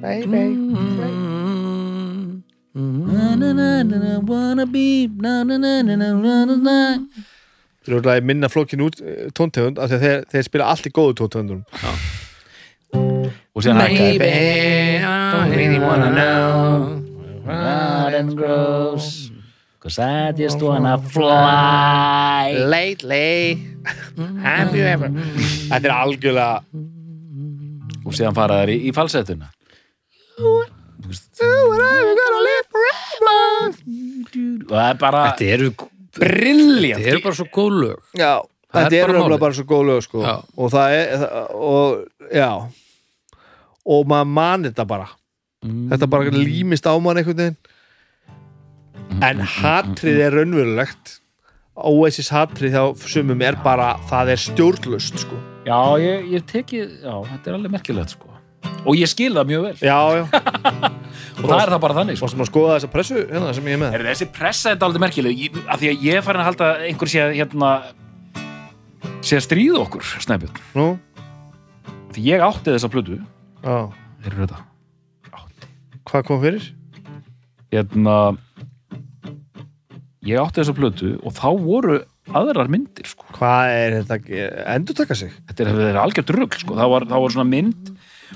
Maybe. Na, na, na, na, na, wanna be na, na, na, na, na, na, na, na. Þú eru að minna flókin út eh, tóntegund af því að þeir, þeir spila allt í góðu tóntegundum og síðan Maybe I really wanna know. garden grows Cause I just wanna fly. Lately. Have you ever? Þetta er algjörlega og síðan fara þær í, í falsettuna. You and I gonna live forever. Og það er bara Þetta eru, brilljant þetta eru bara svo góð lög. Já, þetta er bara bara, svo góð lög sko. Og það er og já og maður man þetta bara. Þetta bara límist á mann einhvern veginn. En hatrið er raunverulegt. Oasis hatrið hjá sumum er bara, það er stjórnlust sko. Já, ég, ég teki, já, þetta er alveg merkilegt sko. og ég skil það mjög vel. Já, já, og það er það bara þannig sko. að skoða þessa pressu hérna, sem ég er með? Er þessi pressa þetta alveg merkileg. Ég, af því að ég er farin að halda einhver sé að hérna sé að stríða okkur, Nú, því ég átti þessa plötu eru þetta hvað kom fyrir? hérna ég átti þessa plötu og þá voru aðrar myndir sko. Hvað er þetta, endur taka sig? þetta er, er algjört rugl sko. það, var, var svona mynd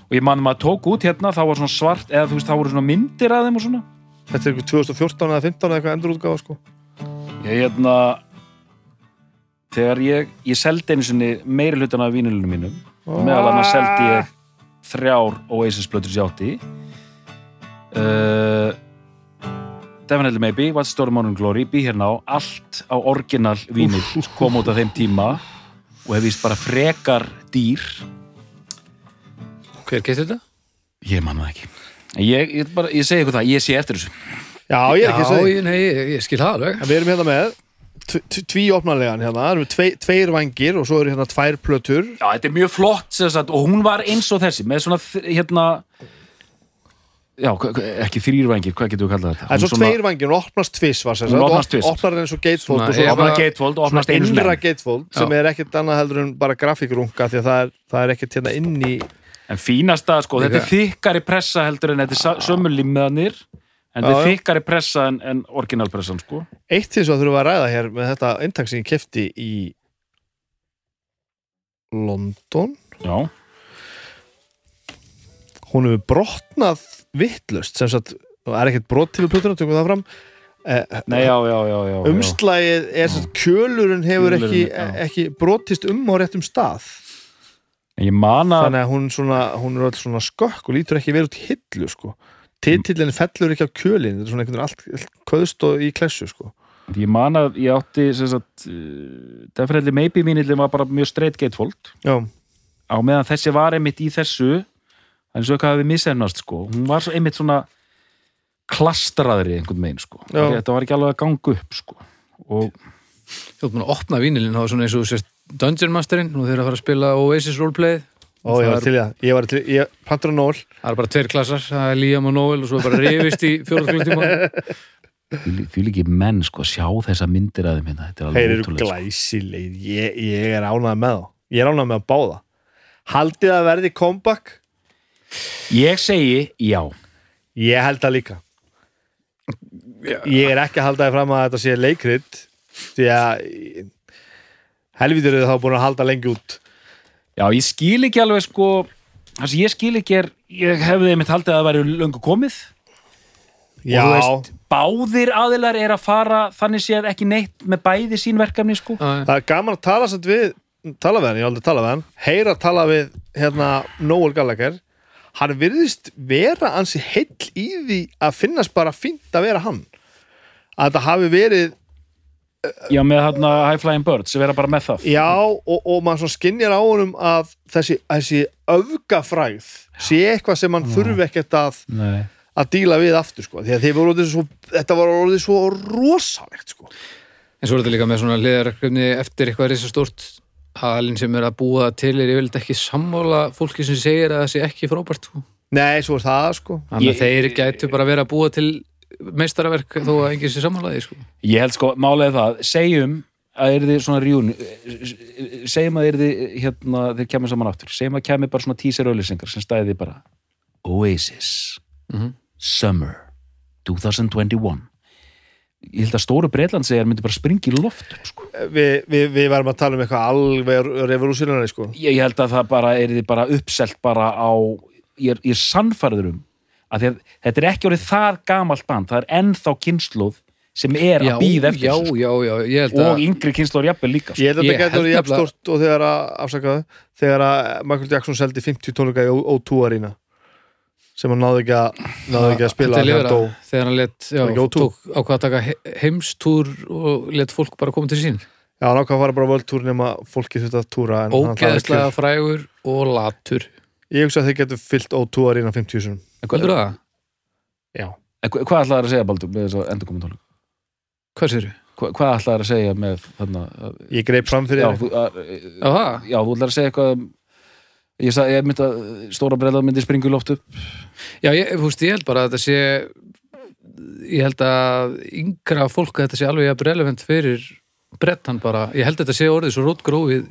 og ég man maður tók út hérna þá var svona svart eða þú veist það voru svona myndir að þeim og svona Þetta er eitthvað 2014 eða 15 eða eitthvað endur útgáfa sko. ég hérna þegar ég, ég seldi einu sinni meiri hlutan af vínilunum mínum og meðal annars seldi ég þrjár Oasis plötur sjátti uh, Definitely Maybe What's the Story Morning Glory Be Here Now allt á orginal vínil kom út á þeim tíma og hef vist bara frekar dýr. Hver gett þetta? ég man það ekki. Ég, ég, bara, ég segi ykkur það, ég sé eftir þessu. Já, ég er ekki að segja. ég, nei, ég, ég skil það alveg. Við erum hérna með tvíopnarlegan hérna, það eru tvei, tveir vangir og svo eru hérna tvær plötur. Já, þetta er mjög flott sagt, og hún var eins og þessi með svona hérna já, ekki þrýrvængir, hvað getur við kallað þetta? Það er Hún svo tveir vangir, hún opnast tviss var sem Hún sagt, opnast tvisvar. opnar eins og gatefold og svo að- gatefold og opnast innra sinni gatefold sem er ekkert annað heldur en bara grafíkrunga því að það er, það er ekkert hérna inn í en fínasta, sko, þetta er þykkari pressa heldur en þetta er sömulímiðanir en þetta er þykkari pressa en, en orginalpressan, sko. Eitt því svo þurfum við að ræða hér með þetta eintak sem ég kefti í London. Já, hún hefur brotnað vittlust sem sagt, það er ekkert brot til plötuna, tökum við það fram. Eh, nei, já, já, já, já, umslægið er sem sagt, kjölurinn hefur ekki, já. ekki brotist um á réttum stað. Ég man að þannig að hún, svona, hún er öll svona skökk og lítur ekki vel út í hillu sko. Titillin fellur ekki á kjölin þetta er svona einhvern veginn allt, allt köðst og í klessu sko. ég man að ég átti uh, Definitely Maybe vínillin var bara mjög straight gatefold já, á meðan þessi var einmitt í þessu eins og eitthvað hefði misennast sko. hún var svo einmitt svona klastraðri einhvern megin sko. Já. þetta var ekki alveg að ganga upp sko. og Þú ert búin að opna vínilinn þá er svona eins og þú sést Dungeon Masterinn og þeir að fara að spila Oasis roleplayið og ég Það var til það. Ég var til, ég plantur á nól Það er bara tveir klassar, það er Liam og Noel og svo er bara rifist í fjóruð klukkutíma því líki menn sko, sjá þessa myndir að þeim hérna. þetta er þeir alveg eru ótrúlega sko. glæsilegir. Ég, ég er ánægð með þá. Ég er ánægð með að báða haldið að verði comeback? Ég segi já. Ég held það líka. Ég er ekki að halda það fram að þetta sé leikrit því að helvítur eru þá búin að halda lengi út já, ég skil ekki alveg sko það sem ég skil ekki er ég hefði einmitt haldið að það væri löngu komið. Já, og þú veist, báðir aðilar er að fara þannig séð ekki neitt með bæði sín verkefni sko. Það er gaman að tala samt við tala við hann, ég hef aldrei tala við hann heyra að tala við hérna Noel Gallagher. Hann virðist vera ansi heill í því að finnast bara fínt að vera hann. Að þetta hafi verið já, með hérna High Flying Birds sem vera bara með það. Já og, og maður svona skinnjar á honum að þessi, þessi öfgafræð sé eitthvað sem hann þurfi ekkert að, Nei. að díla við aftur sko, því að voru svo þetta var orðið svo rosalegt sko. En svo er þetta líka með svona liðarverkefni eftir eitthvað risa stórt aðalinn sem er að búa til er yfirleitt ekki sammála fólki sem segir að það sé ekki frábært sko. nei, svo er það sko. Þannig Ég- að þeir gætu bara verið að búa til meistaraverk þó að enginn sé sammálaði sko. Ég held sko, málega það, segjum að er þið svona rjún segjum að er þið hérna þeir kemur saman aftur, segjum að kemur bara svona teaser auðlýsingar sem stæði bara Oasis Mhm. Summer 2021 Ég held að stóru Breitlandsegar myndi bara springa í loft sko. við, við, við varum að tala um eitthvað alveg revolúsionari sko ég, ég held að það bara er þið bara uppselt bara á ég er, ég er sannfærður um að að þetta er ekki orðið það gamalt band það er ennþá kynnslóð sem er Já, að býða eftir já, sko. já, já, ég held og að yngri kynnslóður jafnvel líka sko. Ég held að þetta getur jafn stort og þegar að afsakaðu þegar að Michael Jackson seldi 50 tónleika í O2 arína sem hann náði ekki að, náði ekki að spila Þetta er þegar hann let, já, Var ekki O2? tók ákvað að taka he- heimstúr og let fólk bara koma til sín Já, hann ákvað að fara bara völdtúr nema fólki að túra en hann þarf ógeðslega frægur og latur Ég hugsa að þið getur fyllt O2 arína 50 sinum Heldur það? Já, En hva- Hvað ætlaði að segja, Baldur, með þess að endurkomentónu? Hvað sér Hva, hvað ætlaði að segja með þarna að- ég greip fram fyrir Já, þér. þú, að, Já, það? já, þú ætlaði að segja eitthvað um- Ég, sagði, ég myndi að stóra breyða myndi springu í loft upp Já, ég, veist, ég held bara að þetta sé ég held að yngra fólk að þetta sé alveg relevant fyrir brettan bara, ég held að þetta sé orðið svo rótgrófið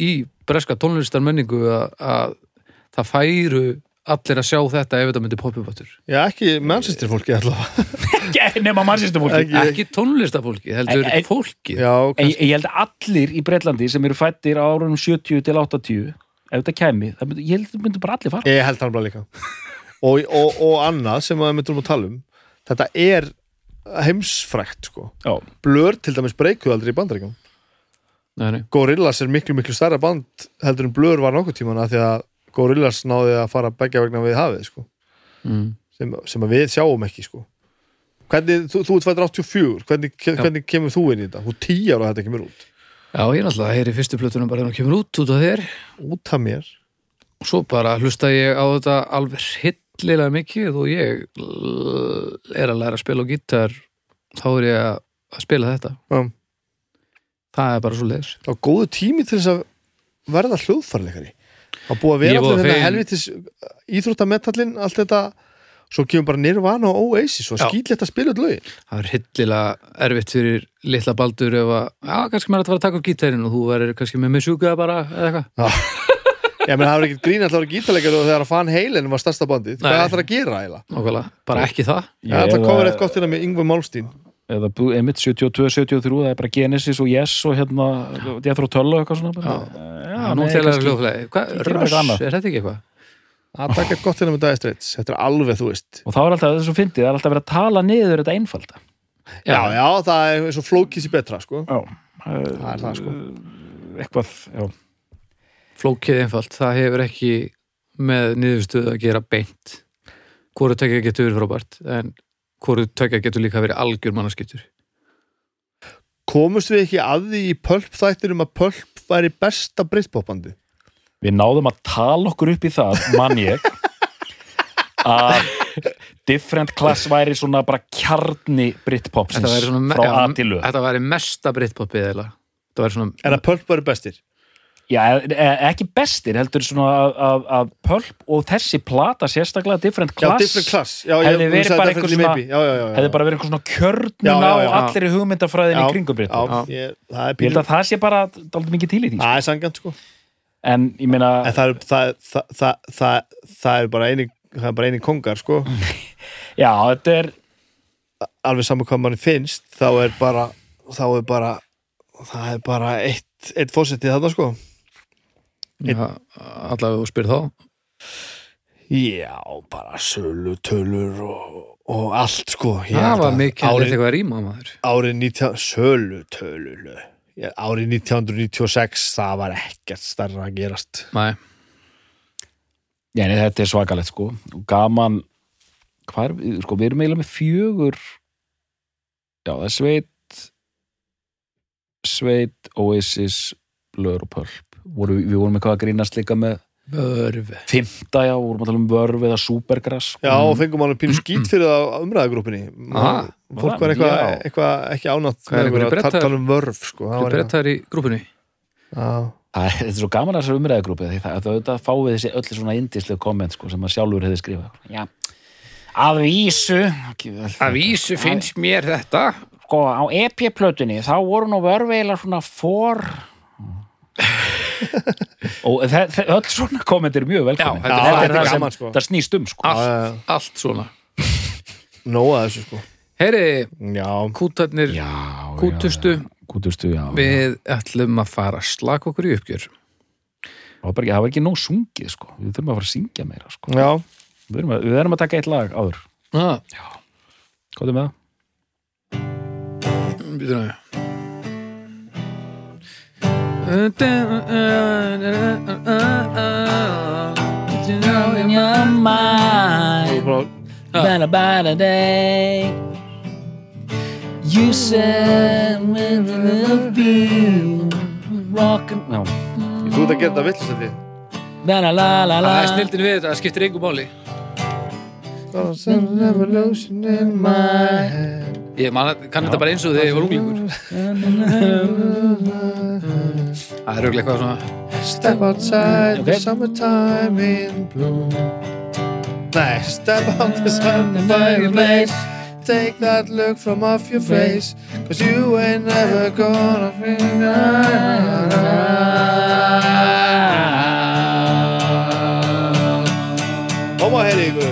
í breska tónlistar menningu að, að það færu allir að sjá þetta ef þetta myndi poppa upp áttur Já, ekki mannsistir fólki allavega. Ekki nema mannsýstu fólki Ekki- ekki tónlistafólki, heldur En- en- fólki Já, Ég, kannski. ég held að allir í Breitlandi sem eru fættir á árunum 70 til 80 ef þetta það myndi, ég held að það myndi bara allir fara. Ég held hann bara líka. Og, og, og annað sem að myndum að tala um Þetta er heimsfrækt sko. Blur til dæmis breykuð aldrei í bandaríkjum nei, nei. Gorillaz er miklu miklu stærra band heldur en Blur var nokkuð tíman að því að Gorillaz náði að fara begja vegna við hafið sko. Mm. sem, sem að við sjáum ekki sko. Hvernig, þú, þú ert fættur 84 hvernig, hvernig kemur þú inn í þetta? Þú er 10 ára að þetta kemur út. Já, ég er náttúrulega heyri fyrstu plötunum bara hún kemur út út af þér. Út af mér? Og svo bara hlusta ég á þetta alveg hillilega mikið og ég l- er að læra að spila á gítar þá er ég að að spila þetta. Já. það er bara svo leiðis Það var góðu tími til þess að verða hljóðfarleikari Það búið að vera allir þetta fegin- helvitis íþróttametallin, allt þetta. Svo kemur bara Nirvana og Oasis og Já. skýtlegt að spila lögin það er hillilega erfitt fyrir litla baldur ef að, já, kannski maður ætti að fara að taka upp gítarinn og þú verður kannski með mig sjúka bara eða eitthvað. Ég meina, það var ekkert grín að það var gítarleikari og þegar að fann heilin var stærsta bandið, hvað ætlar að gera eiginlega? Nákvæmlega, bara ekki það. Ég ætla að koma eitt gott hérna með Yngve Málstín eða Blue- einmitt 72, 73 það er bara Genesis og Yes og hérna Jethro Tull og eitthvað svona bara. Já, nú nei, þegar er kannski- hljóðflæði Rush, er þetta ekki eitthvað? Það taka eitt gott hérna með Dire Straits Þetta er alveg, þú veist. Og þá er alltaf þess að fyndið, það er alltaf verið að tala niður þetta einfalda. Já, já, það er eins og flókis í betra, sko. Já, Það er það, sko. Eitthvað, já. Flókið einfalt, það hefur ekki með niðurstöðu að gera beint. Hvoru tökja getur frábært en hvoru tökja getur líka verið algjör mannaskiptur Komust við ekki að því í Pulp þættinum að Pulp væri besta Britpopbandi? við náðum að tala okkur upp í það mann ég að different class væri svona bara kjarni Britpopsins Þetta væri svona frá A til Ö Þetta væri mesta Britpopið eða Þetta væri svona En að Pulp væri bestir? Já, e- e- ekki bestir, heldur að, Pulp og þessi plata sérstaklega different Já, class, different class. Já, Hefði verið bara definitely einhver svona- já, já, já, já. hefði bara verið einhver svona kjörnun Já, já, á já. allir í hugmyndafræðin í Já, kringum Já, ég, held að það sé bara dálítið mikið til í því sko. Það er sangjant, sko. En ég meina, En það er, það, það, það, það, það er bara eini það er bara eini kongar, sko. Já, þetta er alveg saman hvað mann finnst þá er bara þá er bara það er bara eitt, eitt fósettið þarna, sko já, allavega þú spyrir þá. Já, bara sölu, tölur og, og allt, sko. Það var árið, árið, eitthvað að rýma maður. árið 19, sölu, tölur árið 1996 það var ekkert starra að gerast. Nei, þetta er svakalegt sko. Gaman hvað er, sko, við erum eiginlega með fjögur já, það er Sveit Sveit, Oasis Blur og Pulp voru, við vorum eitthvað að grínast líka með börfi fymta, já, vorum að tala um vörf eða súpergrass sko. Já, og fengum alveg pínu skít fyrir það á umræðagrúpinni Aha, Fólk var eitthvað, já. eitthvað ekki ánátt Hvað er einhverjir að tala um vörf sko. Það eitthvað- brettar í grúpunni Já. Það er, þetta er svo gaman að þessar umræðagrúpi því það, það, það fáið þessi öll svona indislega komment sko, sem að sjálfur hefði skrifað. Já, að vísu Að vísu finnst mér þetta. Sko, á EP-plötunni þá voru nú vörveila svona for og öll svona komment er mjög velkomin Já, þetta er- þetta er það sem gaman, sko. það snýst um sko. allt, Já, já, já. allt svona Nóa þessu sko Heyri, Já, kútarnir já, Kútustu. já, kútustu, já, já. Við ætlum að fara að slaka okkur í uppgjör Það var bara ekki, það var ekki nóg sungið sko. við þurfum að fara að syngja meira sko. já við, erum að, við erum að taka eitt lag áður hvað er með það? Við you know You said when the view Rockin' Þú ert að gera þetta la la la. Það er snildin við þetta, það skiptir engu máli Ég man, kann þetta bara eins og þegar ég var unglingur Það er auðvitað eitthvað svona Step outside the summertime in bloom. Nei, step outside the fireplace Take that look from off your face Cause you ain't never gonna Koma hér ykkur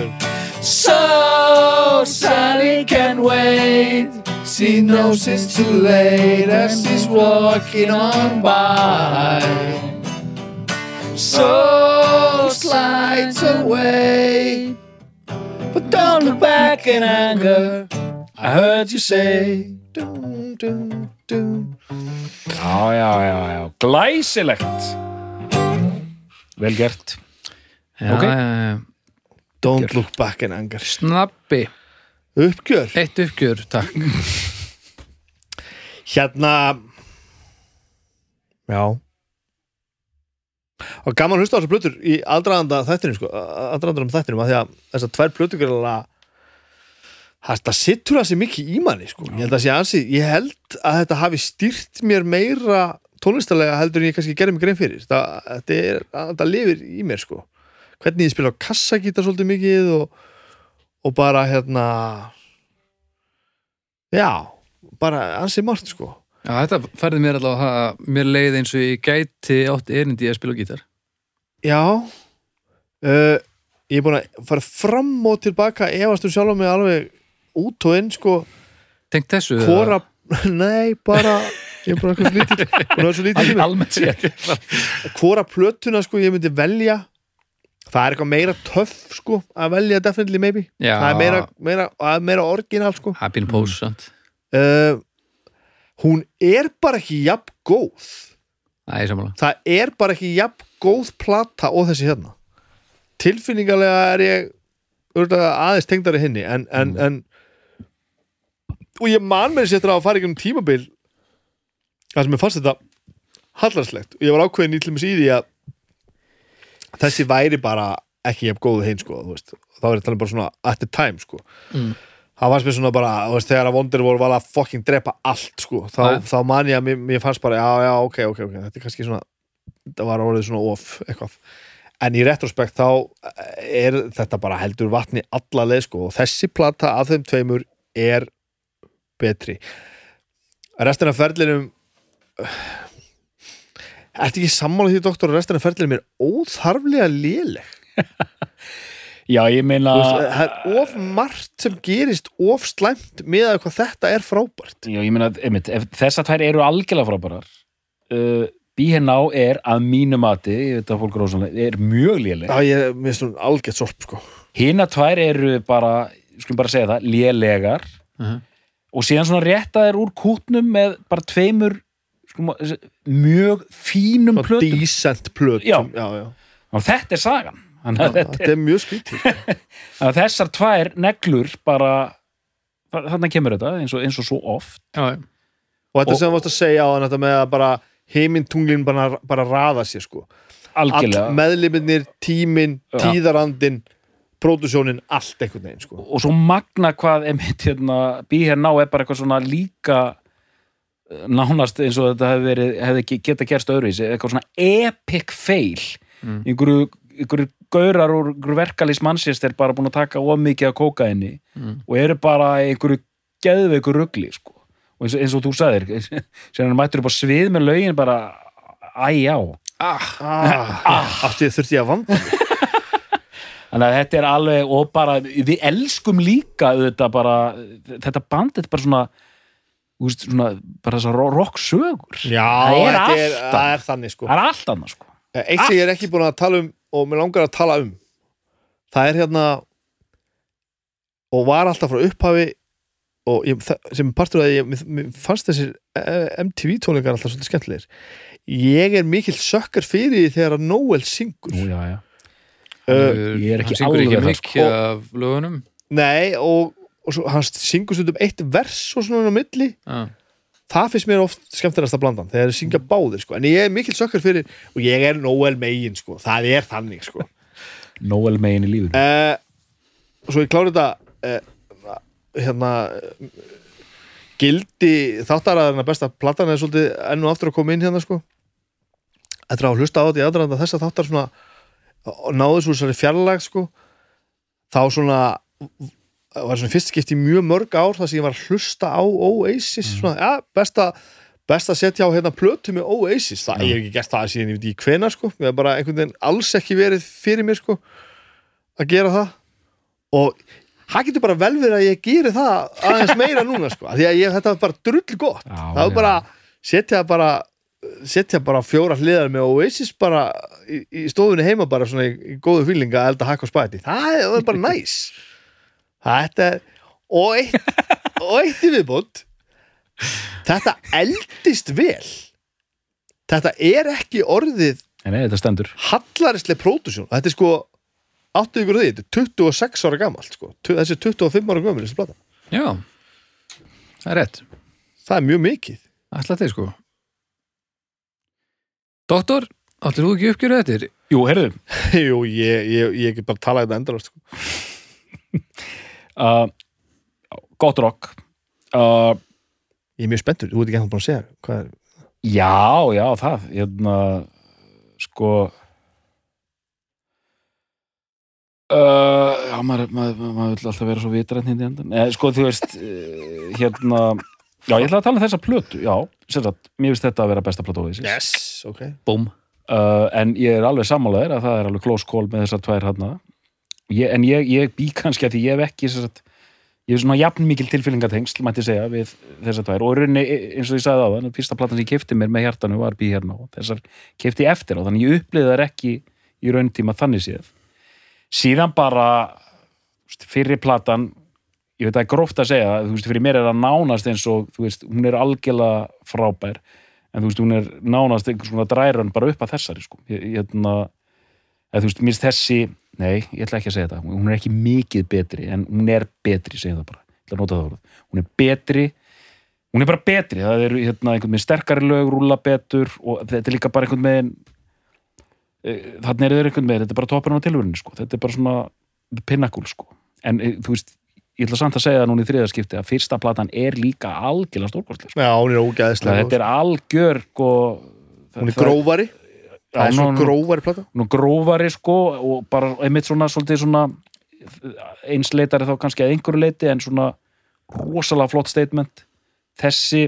She knows it's too late as she's walking on by. So slides away, but don't look back in anger. I heard you say, dum, dum, dum. Já, já, já, já, glæsilegt Vel gert Já, Ok. já, já. Don't look back in anger. Snabbi, Uppgjör. eitt uppgjör, takk Hérna, já. Og gaman að hlusta á þessar plötur í aldraðanda þættinum, sko, aldraðanda um þættinum, að því að þessar tvær alveg Það sittur það sér mikið í manni sko. ég held að ansi, ég held að þetta hafi stýrt mér meira tónlistarlega heldur en ég kannski gerði mig grein fyrir það, þetta, er, þetta lifir í mér sko. hvernig ég spila á kassagítar svolítið mikið og, og bara hérna já bara ansi margt sko. Já, þetta færði mér allavega að mér leið eins og ég gæti átt erindi að spila gítar. Já uh, ég er búin að fara fram og tilbaka efast um sjálf mig alveg út og inn sko. Tengt þessu hvora, nei bara ég er búin að vera svo lítið hvora plötuna sko ég myndi velja það er eitthvað meira töff sko að velja definitely maybe. Já, það er meira, meira, er meira orginal sko. Happy in Pose, sant uh, hún er bara ekki jafn góð. Æ, sammála. Það er bara ekki jafn góð plata og þessi hérna. Tilfinningarlega er ég örugglega aðeins tengdari hinni en, en, en og ég man með þessi eftir að fara ekki um tímabil það sem ég fannst þetta hallarslegt og ég var ákveðin í til dæmis í því að þessi væri bara ekki jafn góð hinn sko þá er þetta bara svona at the time sko. Mm. það fannst mér svona bara veist, þegar að voru var að fucking drepa allt sko þá, þá man ég að mér, mér fannst bara já já ok ok ok þetta er kannski svona það var orðið svona off eitthvað. En í retrospekt þá er þetta bara heldur vatni alla leið sko og þessi plata af þeim tveimur er betri. Restina ferlinum Ertu ekki sammála því doktor að restina af ferlinum er óþarflega léleg Já, ég meina veist, það er of margt sem gerist of slæmt með að hvað þetta er frábært Já, ég meina, einmitt, ef þessar tvær eru algjörlega frábærar uh, B.H.N.A. er að mínu mati, ég veit að fólk er ósanlega, er mjög léleg. Já, ég mér finnst hún algjört sorp sko Hina tvær eru bara, skulum bara segja það, lélegar Mhm. og síðan svona réttaðir úr kútnum með bara tveimur mjög fínum plötum. Decent plötum Já. já. Og þetta er sagan. Þannig þetta, Þetta er mjög sko. að þessar tvær neglur bara, þarna kemur þetta eins og, eins og svo oft. Og þetta Og- sem varst að segja á þetta með að bara heimintunglin bara, bara raða sér sko All Algjörlega. meðliminir, tíminn, Já. tíðarandin pródusjónin, allt einhvern veginn sko og svo magna hvað hérna, B.H.N.A. er bara eitthvað svona líka nánast eins og þetta hefði, verið, hefði geta gerst öðruvísi, eitthvað svona epic fail Mm. einhverju, einhverju gaurar úr einhverju verkalýs mannsist er bara búin að taka of mikið að kóka inni Mm. og eru bara einhverju geðveiku rugli sko. og eins, og- eins og þú sagðir sem hann mættur upp á svið með lögin bara æjá ah, ah, Átti ég þurfti ég að vanda. Þannig að þetta er alveg, og bara, við elskum líka þetta bara, þetta band, þetta er bara svona, veist, svona, bara þessar rock sögur. Já, það er þetta er, allt það er þannig sko Það er allt annað, sko. Eitt sem ég er ekki búin að tala um og mér langar að tala um það er hérna og var alltaf frá upphafi og ég, sem partur að ég mér- fannst þessir eh, MTV tónleikar alltaf svolítið skemmtilegir ég er mikill sökkar fyrir því þegar að Noel syngur Nú, já, já. uh, Ég er ekki hann syngur ekki mikið sko. af lögunum nei og, og svo, hann syngur stundum eitt vers og svona á milli Já. það finnst mér oft skemmtilegast að blandan þegar þeir syngja báðir sko. en ég er mikil sökkar fyrir og ég er Noel megin sko. það er þannig sko. Noel megin í lífinu uh, og svo ég klári þetta uh, hérna uh, gildi þáttaraðarna besta platan er svolítið enn og aftur að koma inn hérna sko eftir að hafa hlusta á þetta í aðdraðanda þess að þáttar svona náðu svo þessari fjarlag sko þá svona var svona fyrst skipti í mjög mörg ár þar sem ég var að hlusta á Oasis svona, ja, besta best að setja á hérna plötu með Oasis. Það, ég hef ekki gert það síðan ég veit ekki hvena sko. Ég hef bara einhvern veginn alls ekki verið fyrir mér sko að gera það. Og það getur bara vel verið að ég geri það aðeins meira núna sko því að ég, þetta var bara drull gott. Já, það var já. bara setja bara setja bara fjóra hliðar með Oasis bara í, í stofunni heima bara svona í, í góðu fílinga að elda hakk og spæti það er- það er bara næs þetta er og eitt, og eitt í viðbútt þetta eldist vel. Þetta er ekki orðið nei, þetta stendur. hallarislega pródusjón þetta er sko, áttu ykkur því þetta er 26 ára gamalt sko. Þessi er 25 ára gömul þessi plata. Já, það er rétt. Það er mjög mikið. Ætla þið sko. Doktor, allir þú ekki uppgjöru þetta? Jú, heyrðu. Jú, ég, ég, ég get bara að tala þetta endalast sko. uh, Gott rock. Uh, ég er mjög spenntur, þú veit ekki hann búin að segja hvað er Já, já, það hérna, sko uh, Já, maður, maður, maður vil alltaf vera svo vitrænt hindi endan eh, Sko, þú veist eh, hérna, já, ég ætla að tala um þessa plötu Já, sagt, mér finnst þetta að vera besta plötu á þessi yes, ok. Búm uh, en ég er alveg sammálaðir að það er alveg close call með þessar tvær hérna ég, en ég, ég bý kannski að því ég hef ekki sagt, ég hef svona jafn mikil tilfyllingatengsl mætti segja við þessar tvær. Og í rauninni eins og ég sagði á það fyrsta platan sem ég kefti mér með hjartanu var bí hérna og þessar kefti eftir á þannig ég uppliði þær ekki í rauntíma þannig séð. Síðan bara fyrri platan ég veit að gróft að segja þú veist, fyrir mér er það nánast eins og þú veist, hún er algjörlega frábær en þú veist, hún er nánast einhvers konar drærun bara upp að þessari sko. ég, ég, hérna, eða, þú veist, minnst þessi nei, ég ætla ekki að segja þetta hún er ekki mikið betri, en hún er betri segja það bara, ég ætla að nota það orð hún er betri, hún er bara betri það er hérna, einhvern veginn sterkari lög rúla betur og þetta er líka bara einhvern veginn eh, þannig er þeir einhvern veginn, þetta er bara toppurinn á tilvörinu sko. þetta er bara svona pinnakul sko. en eh, þú veist, ég ætla samt að segja það núna í þriðaskipti að fyrsta platan er líka algjörlega stórkostlega sko. já, hún er ógæðislega þetta er algjör sko, hún er grófari það er Já, svo hún- grófari plata. nú grófari sko og bara einmitt svona svolítið svona einsleitari þá kannski að einhverju leiti en svona rosalega flott statement. Þessi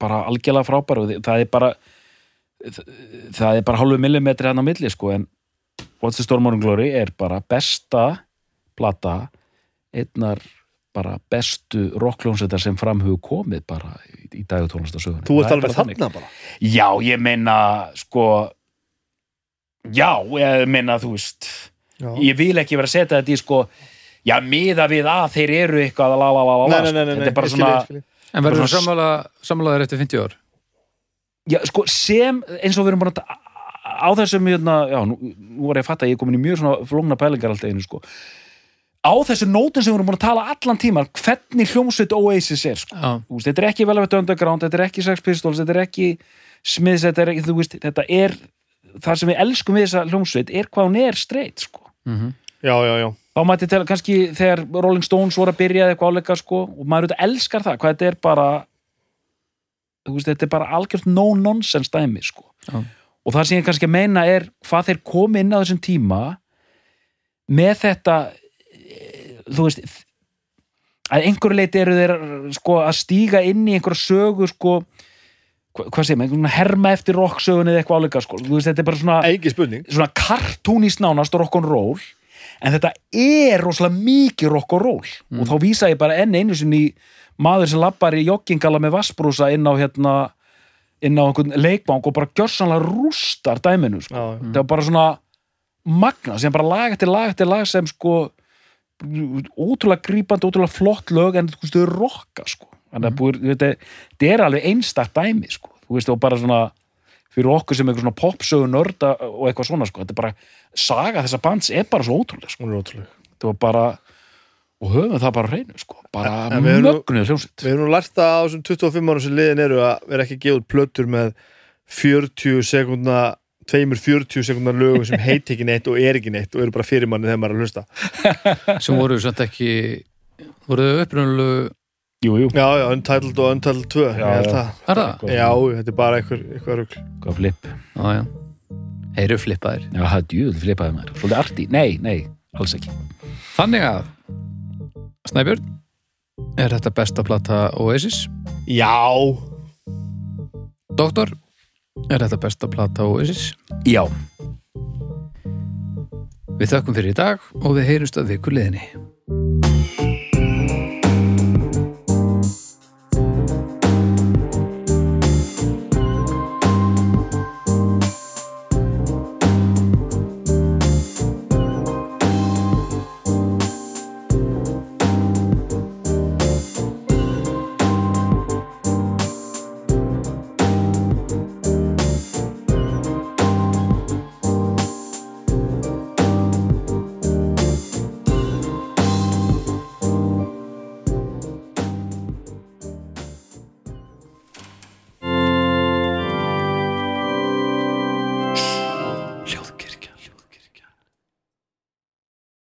bara algjörlega frábær og það er bara það er bara hálfu millimetri hann á milli sko en What's the Storm Morning Glory er bara besta plata einnar bara bestu rockljónsettar sem fram hefur komið bara í, í dagu tónlistasögunni þú ert er alveg þarna bara Já, ég meina, sko Já, ég meina, þú veist já. Ég vil ekki vera að setja þetta í, sko Já, miða við að þeir eru eitthvað la, la, la, la, nei, la, nei, sko. nei, nei, Þetta er bara svona ég skil. En verður þú svona- sammála, sammálaður eftir 50 ár? Já, sko, sem, eins og við erum búin að á þessum, hérna, já, nú, nú var ég að fatta að ég er komin í mjög svona flóngna pælingar alltaf einu, sko Á þessu nótum sem við erum búin að tala allan tíma hvernig hljómsveit Oasis er, sko Þú veist, þetta er ekki Velvet Underground, þetta er ekki Sex Pistols, þetta er ekki Smiths, þetta er ekki, þú veist, þetta er það sem við elskum við þessa hljómsveit er hvað hún er straight, sko. mhm já, já, já Þá mætti til kannski þegar Rolling Stones voru að byrja eða eitthvað áleika, sko, og maður auðvitað elskar það, hvað þetta er bara þú veist, þetta er bara algjört no-nonsense dæmi, sko. Já. Og það sem ég kannski að meina er hvað þeir komi inn á þessum tíma með þetta þú veist að einhverju leiti eru þeir sko að stíga inn í einhverja sögu sko hva, hvað segir maður, herma eftir rocksögunni eða eitthvað áleika sko, veist, þetta er bara svona svona kartúnist nánast rock'n'roll en þetta er rosalega mikið rock'n'roll og þá vísa ég bara enn einu sinni í maður sem lappar í joggingala með vassbrúsa inn á hérna inn á einhvern leikbank og bara gjörsanlega rústar dæminu sko. já, já. þetta var bara svona magna sem bara lag eftir lag eftir lag sem sko ótrúlega grípandi, ótrúlega flott lög en þú veist, þau rocka sko. Þannig að búið, þetta, þetta er alveg einstakt dæmi sko, þú veist, og bara svona fyrir okkur sem eitthvað svona popsögu nörda og eitthvað svona sko, þetta er bara saga þessa bands er bara svo ótrúlega sko, hún er ótrúleg. Þetta var bara og höfum það bara hreinu sko, bara mögnuð hljómsveit. Við erum nú lært það á þessum 25 árum sem liðin eru að vera ekki að út plötur með 40 sekundna tveimur 40 sekundar lögum sem heit ekki neitt og er ekki neitt og eru bara fyrir manni þegar maður er að hlusta sem voru samt ekki voru þau upprunalegu Jú, jú, Já, já, Untitled og Untitled 2 Já, ég held já. það. Er það? Já, þetta er bara eitthvað, eitthvað rugl hvað flip Já, já. Þeir eru flippaðir. Já, það er djúðul flipaði maður, svolítið arti Nei, nei, alls ekki Þannig að Snæbjörn, er þetta besta plata Oasis? Já, Doktor, Er þetta besta platta á Oasis? Já. Við þakkum fyrir í dag og við heyrumst að viku liðni.